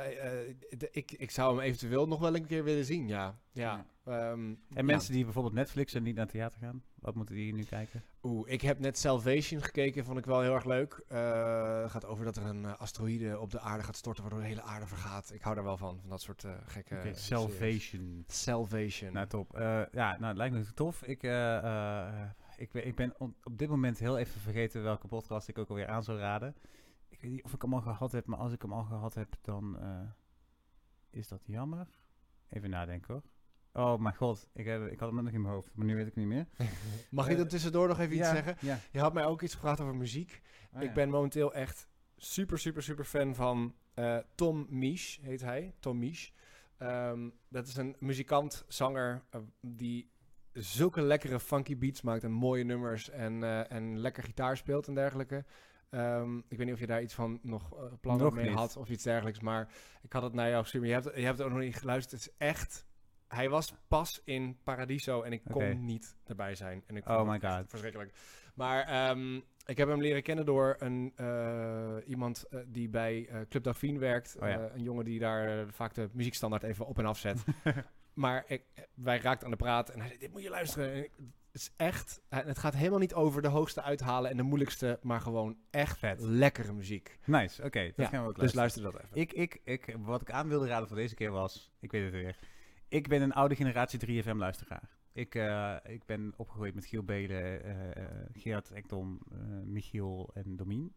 Speaker 2: ik, ik zou hem eventueel nog wel een keer willen zien, ja. ja. Ehm,
Speaker 1: En
Speaker 2: ja.
Speaker 1: mensen die bijvoorbeeld Netflix en niet naar theater gaan, wat moeten die nu kijken?
Speaker 2: Oeh, ik heb net Salvation gekeken, vond ik wel heel erg leuk. Eh, Het gaat over dat er een eh, asteroïde op de aarde gaat storten, waardoor de hele aarde vergaat. Ik hou daar wel van, van dat soort gekke...
Speaker 1: Salvation.
Speaker 2: Salvation.
Speaker 1: Nou, top. Ja, nou, het lijkt me tof. Ik, ik, ben- ik ben on- op dit moment heel even vergeten welke podcast ik ook alweer aan zou raden. Ik weet niet of ik hem al gehad heb, maar als ik hem al gehad heb, dan eh, is dat jammer. Even nadenken hoor. Oh mijn god, ik, heb, ik had hem nog in mijn hoofd, maar nu weet ik het niet meer.
Speaker 2: Mag ik
Speaker 1: Eh,
Speaker 2: er tussendoor nog even iets zeggen?
Speaker 1: Ja.
Speaker 2: Je had mij ook iets gevraagd over muziek.
Speaker 1: Oh,
Speaker 2: ik ben momenteel echt super, super, super fan van eh, Tom Misch, heet hij. Tom Misch. Ehm, dat is een muzikant, zanger, die zulke lekkere funky beats maakt en mooie nummers en, en lekker gitaar speelt en dergelijke. Ehm, ik weet niet of je daar iets van nog uh, plannen
Speaker 1: Nog
Speaker 2: mee
Speaker 1: niet.
Speaker 2: had of iets dergelijks, maar ik had het naar jou gestuurd. Je hebt, je hebt het ook nog niet geluisterd. Het is echt... Hij was pas in Paradiso en ik kon niet erbij zijn. En ik
Speaker 1: Oh my God.
Speaker 2: Verschrikkelijk. Maar ehm, ik heb hem leren kennen door een, eh, iemand eh, die bij eh, Club Dauphine werkt.
Speaker 1: Oh ja.
Speaker 2: Eh, een jongen die daar eh, vaak de muziekstandaard even op en af zet. maar ik, wij raakten aan de praat en hij zei, dit moet je luisteren. En ik- het is echt, eh, het gaat helemaal niet over de hoogste uithalen en de moeilijkste, maar gewoon echt
Speaker 1: Vet.
Speaker 2: lekkere muziek.
Speaker 1: Nice, oké, dat
Speaker 2: Ja,
Speaker 1: gaan we ook
Speaker 2: Dus
Speaker 1: luisteren.
Speaker 2: luister dat even.
Speaker 1: Ik, ik, ik, wat ik aan wilde raden voor deze keer was, ik weet het weer. Ik ben een oude generatie 3FM-luisteraar. Ik, eh, ik ben opgegroeid met Giel Belen, eh, Gerard Ekdom, Michiel en Domien.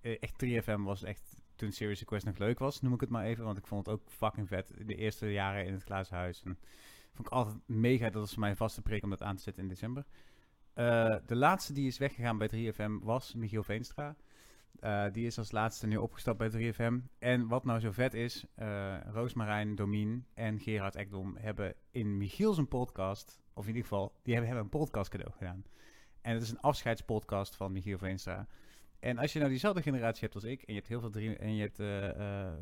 Speaker 1: Echt 3FM was echt, toen Serious Request nog leuk was, noem ik het maar even. Want ik vond het ook fucking vet. De eerste jaren in het glazen huis. En vond ik altijd mega, dat was mijn vaste prik om dat aan te zetten in december. Eh, de laatste die is weggegaan bij 3FM was Michiel Veenstra. Eh, die is als laatste nu opgestapt bij 3FM. En wat nou zo vet is, eh Roosmarijn, Domien en Gerard Ekdom hebben in Michiel zijn podcast, of in ieder geval, die hebben hem een podcast cadeau gedaan. En het is een afscheidspodcast van Michiel Veenstra. En als je nou diezelfde generatie hebt als ik, en je hebt heel veel, drie, en je hebt,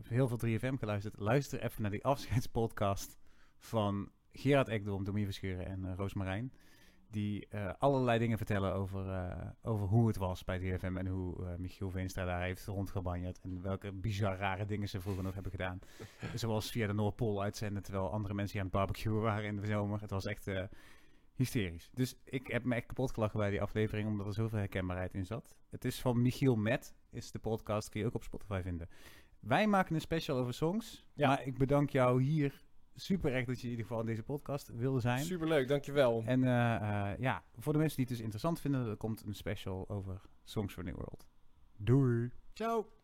Speaker 1: heel veel 3FM geluisterd, luister even naar die afscheidspodcast van Gerard Ekdom, Domien Verschuren en eh, Roosmarijn. Die eh, allerlei dingen vertellen over, eh, over hoe het was bij DFM en hoe Michiel Veenstra daar heeft rondgebanjerd. En welke bizar rare dingen ze vroeger nog hebben gedaan. Zoals via de Noordpool uitzenden terwijl andere mensen hier aan het barbecuen waren in de zomer. Het was echt hysterisch. Dus ik heb me echt kapot gelachen bij die aflevering omdat er zoveel herkenbaarheid in zat. Het is van Michiel Met, is de podcast, kun je ook op Spotify vinden. Wij maken een special over songs.
Speaker 2: Ja.
Speaker 1: Maar ik bedank jou hier super erg dat je in ieder geval in deze podcast wilde zijn.
Speaker 2: Superleuk, dankjewel.
Speaker 1: En eh, eh, ja, voor de mensen die het dus interessant vinden, er komt een special over Songs for New World. Doei!
Speaker 2: Ciao.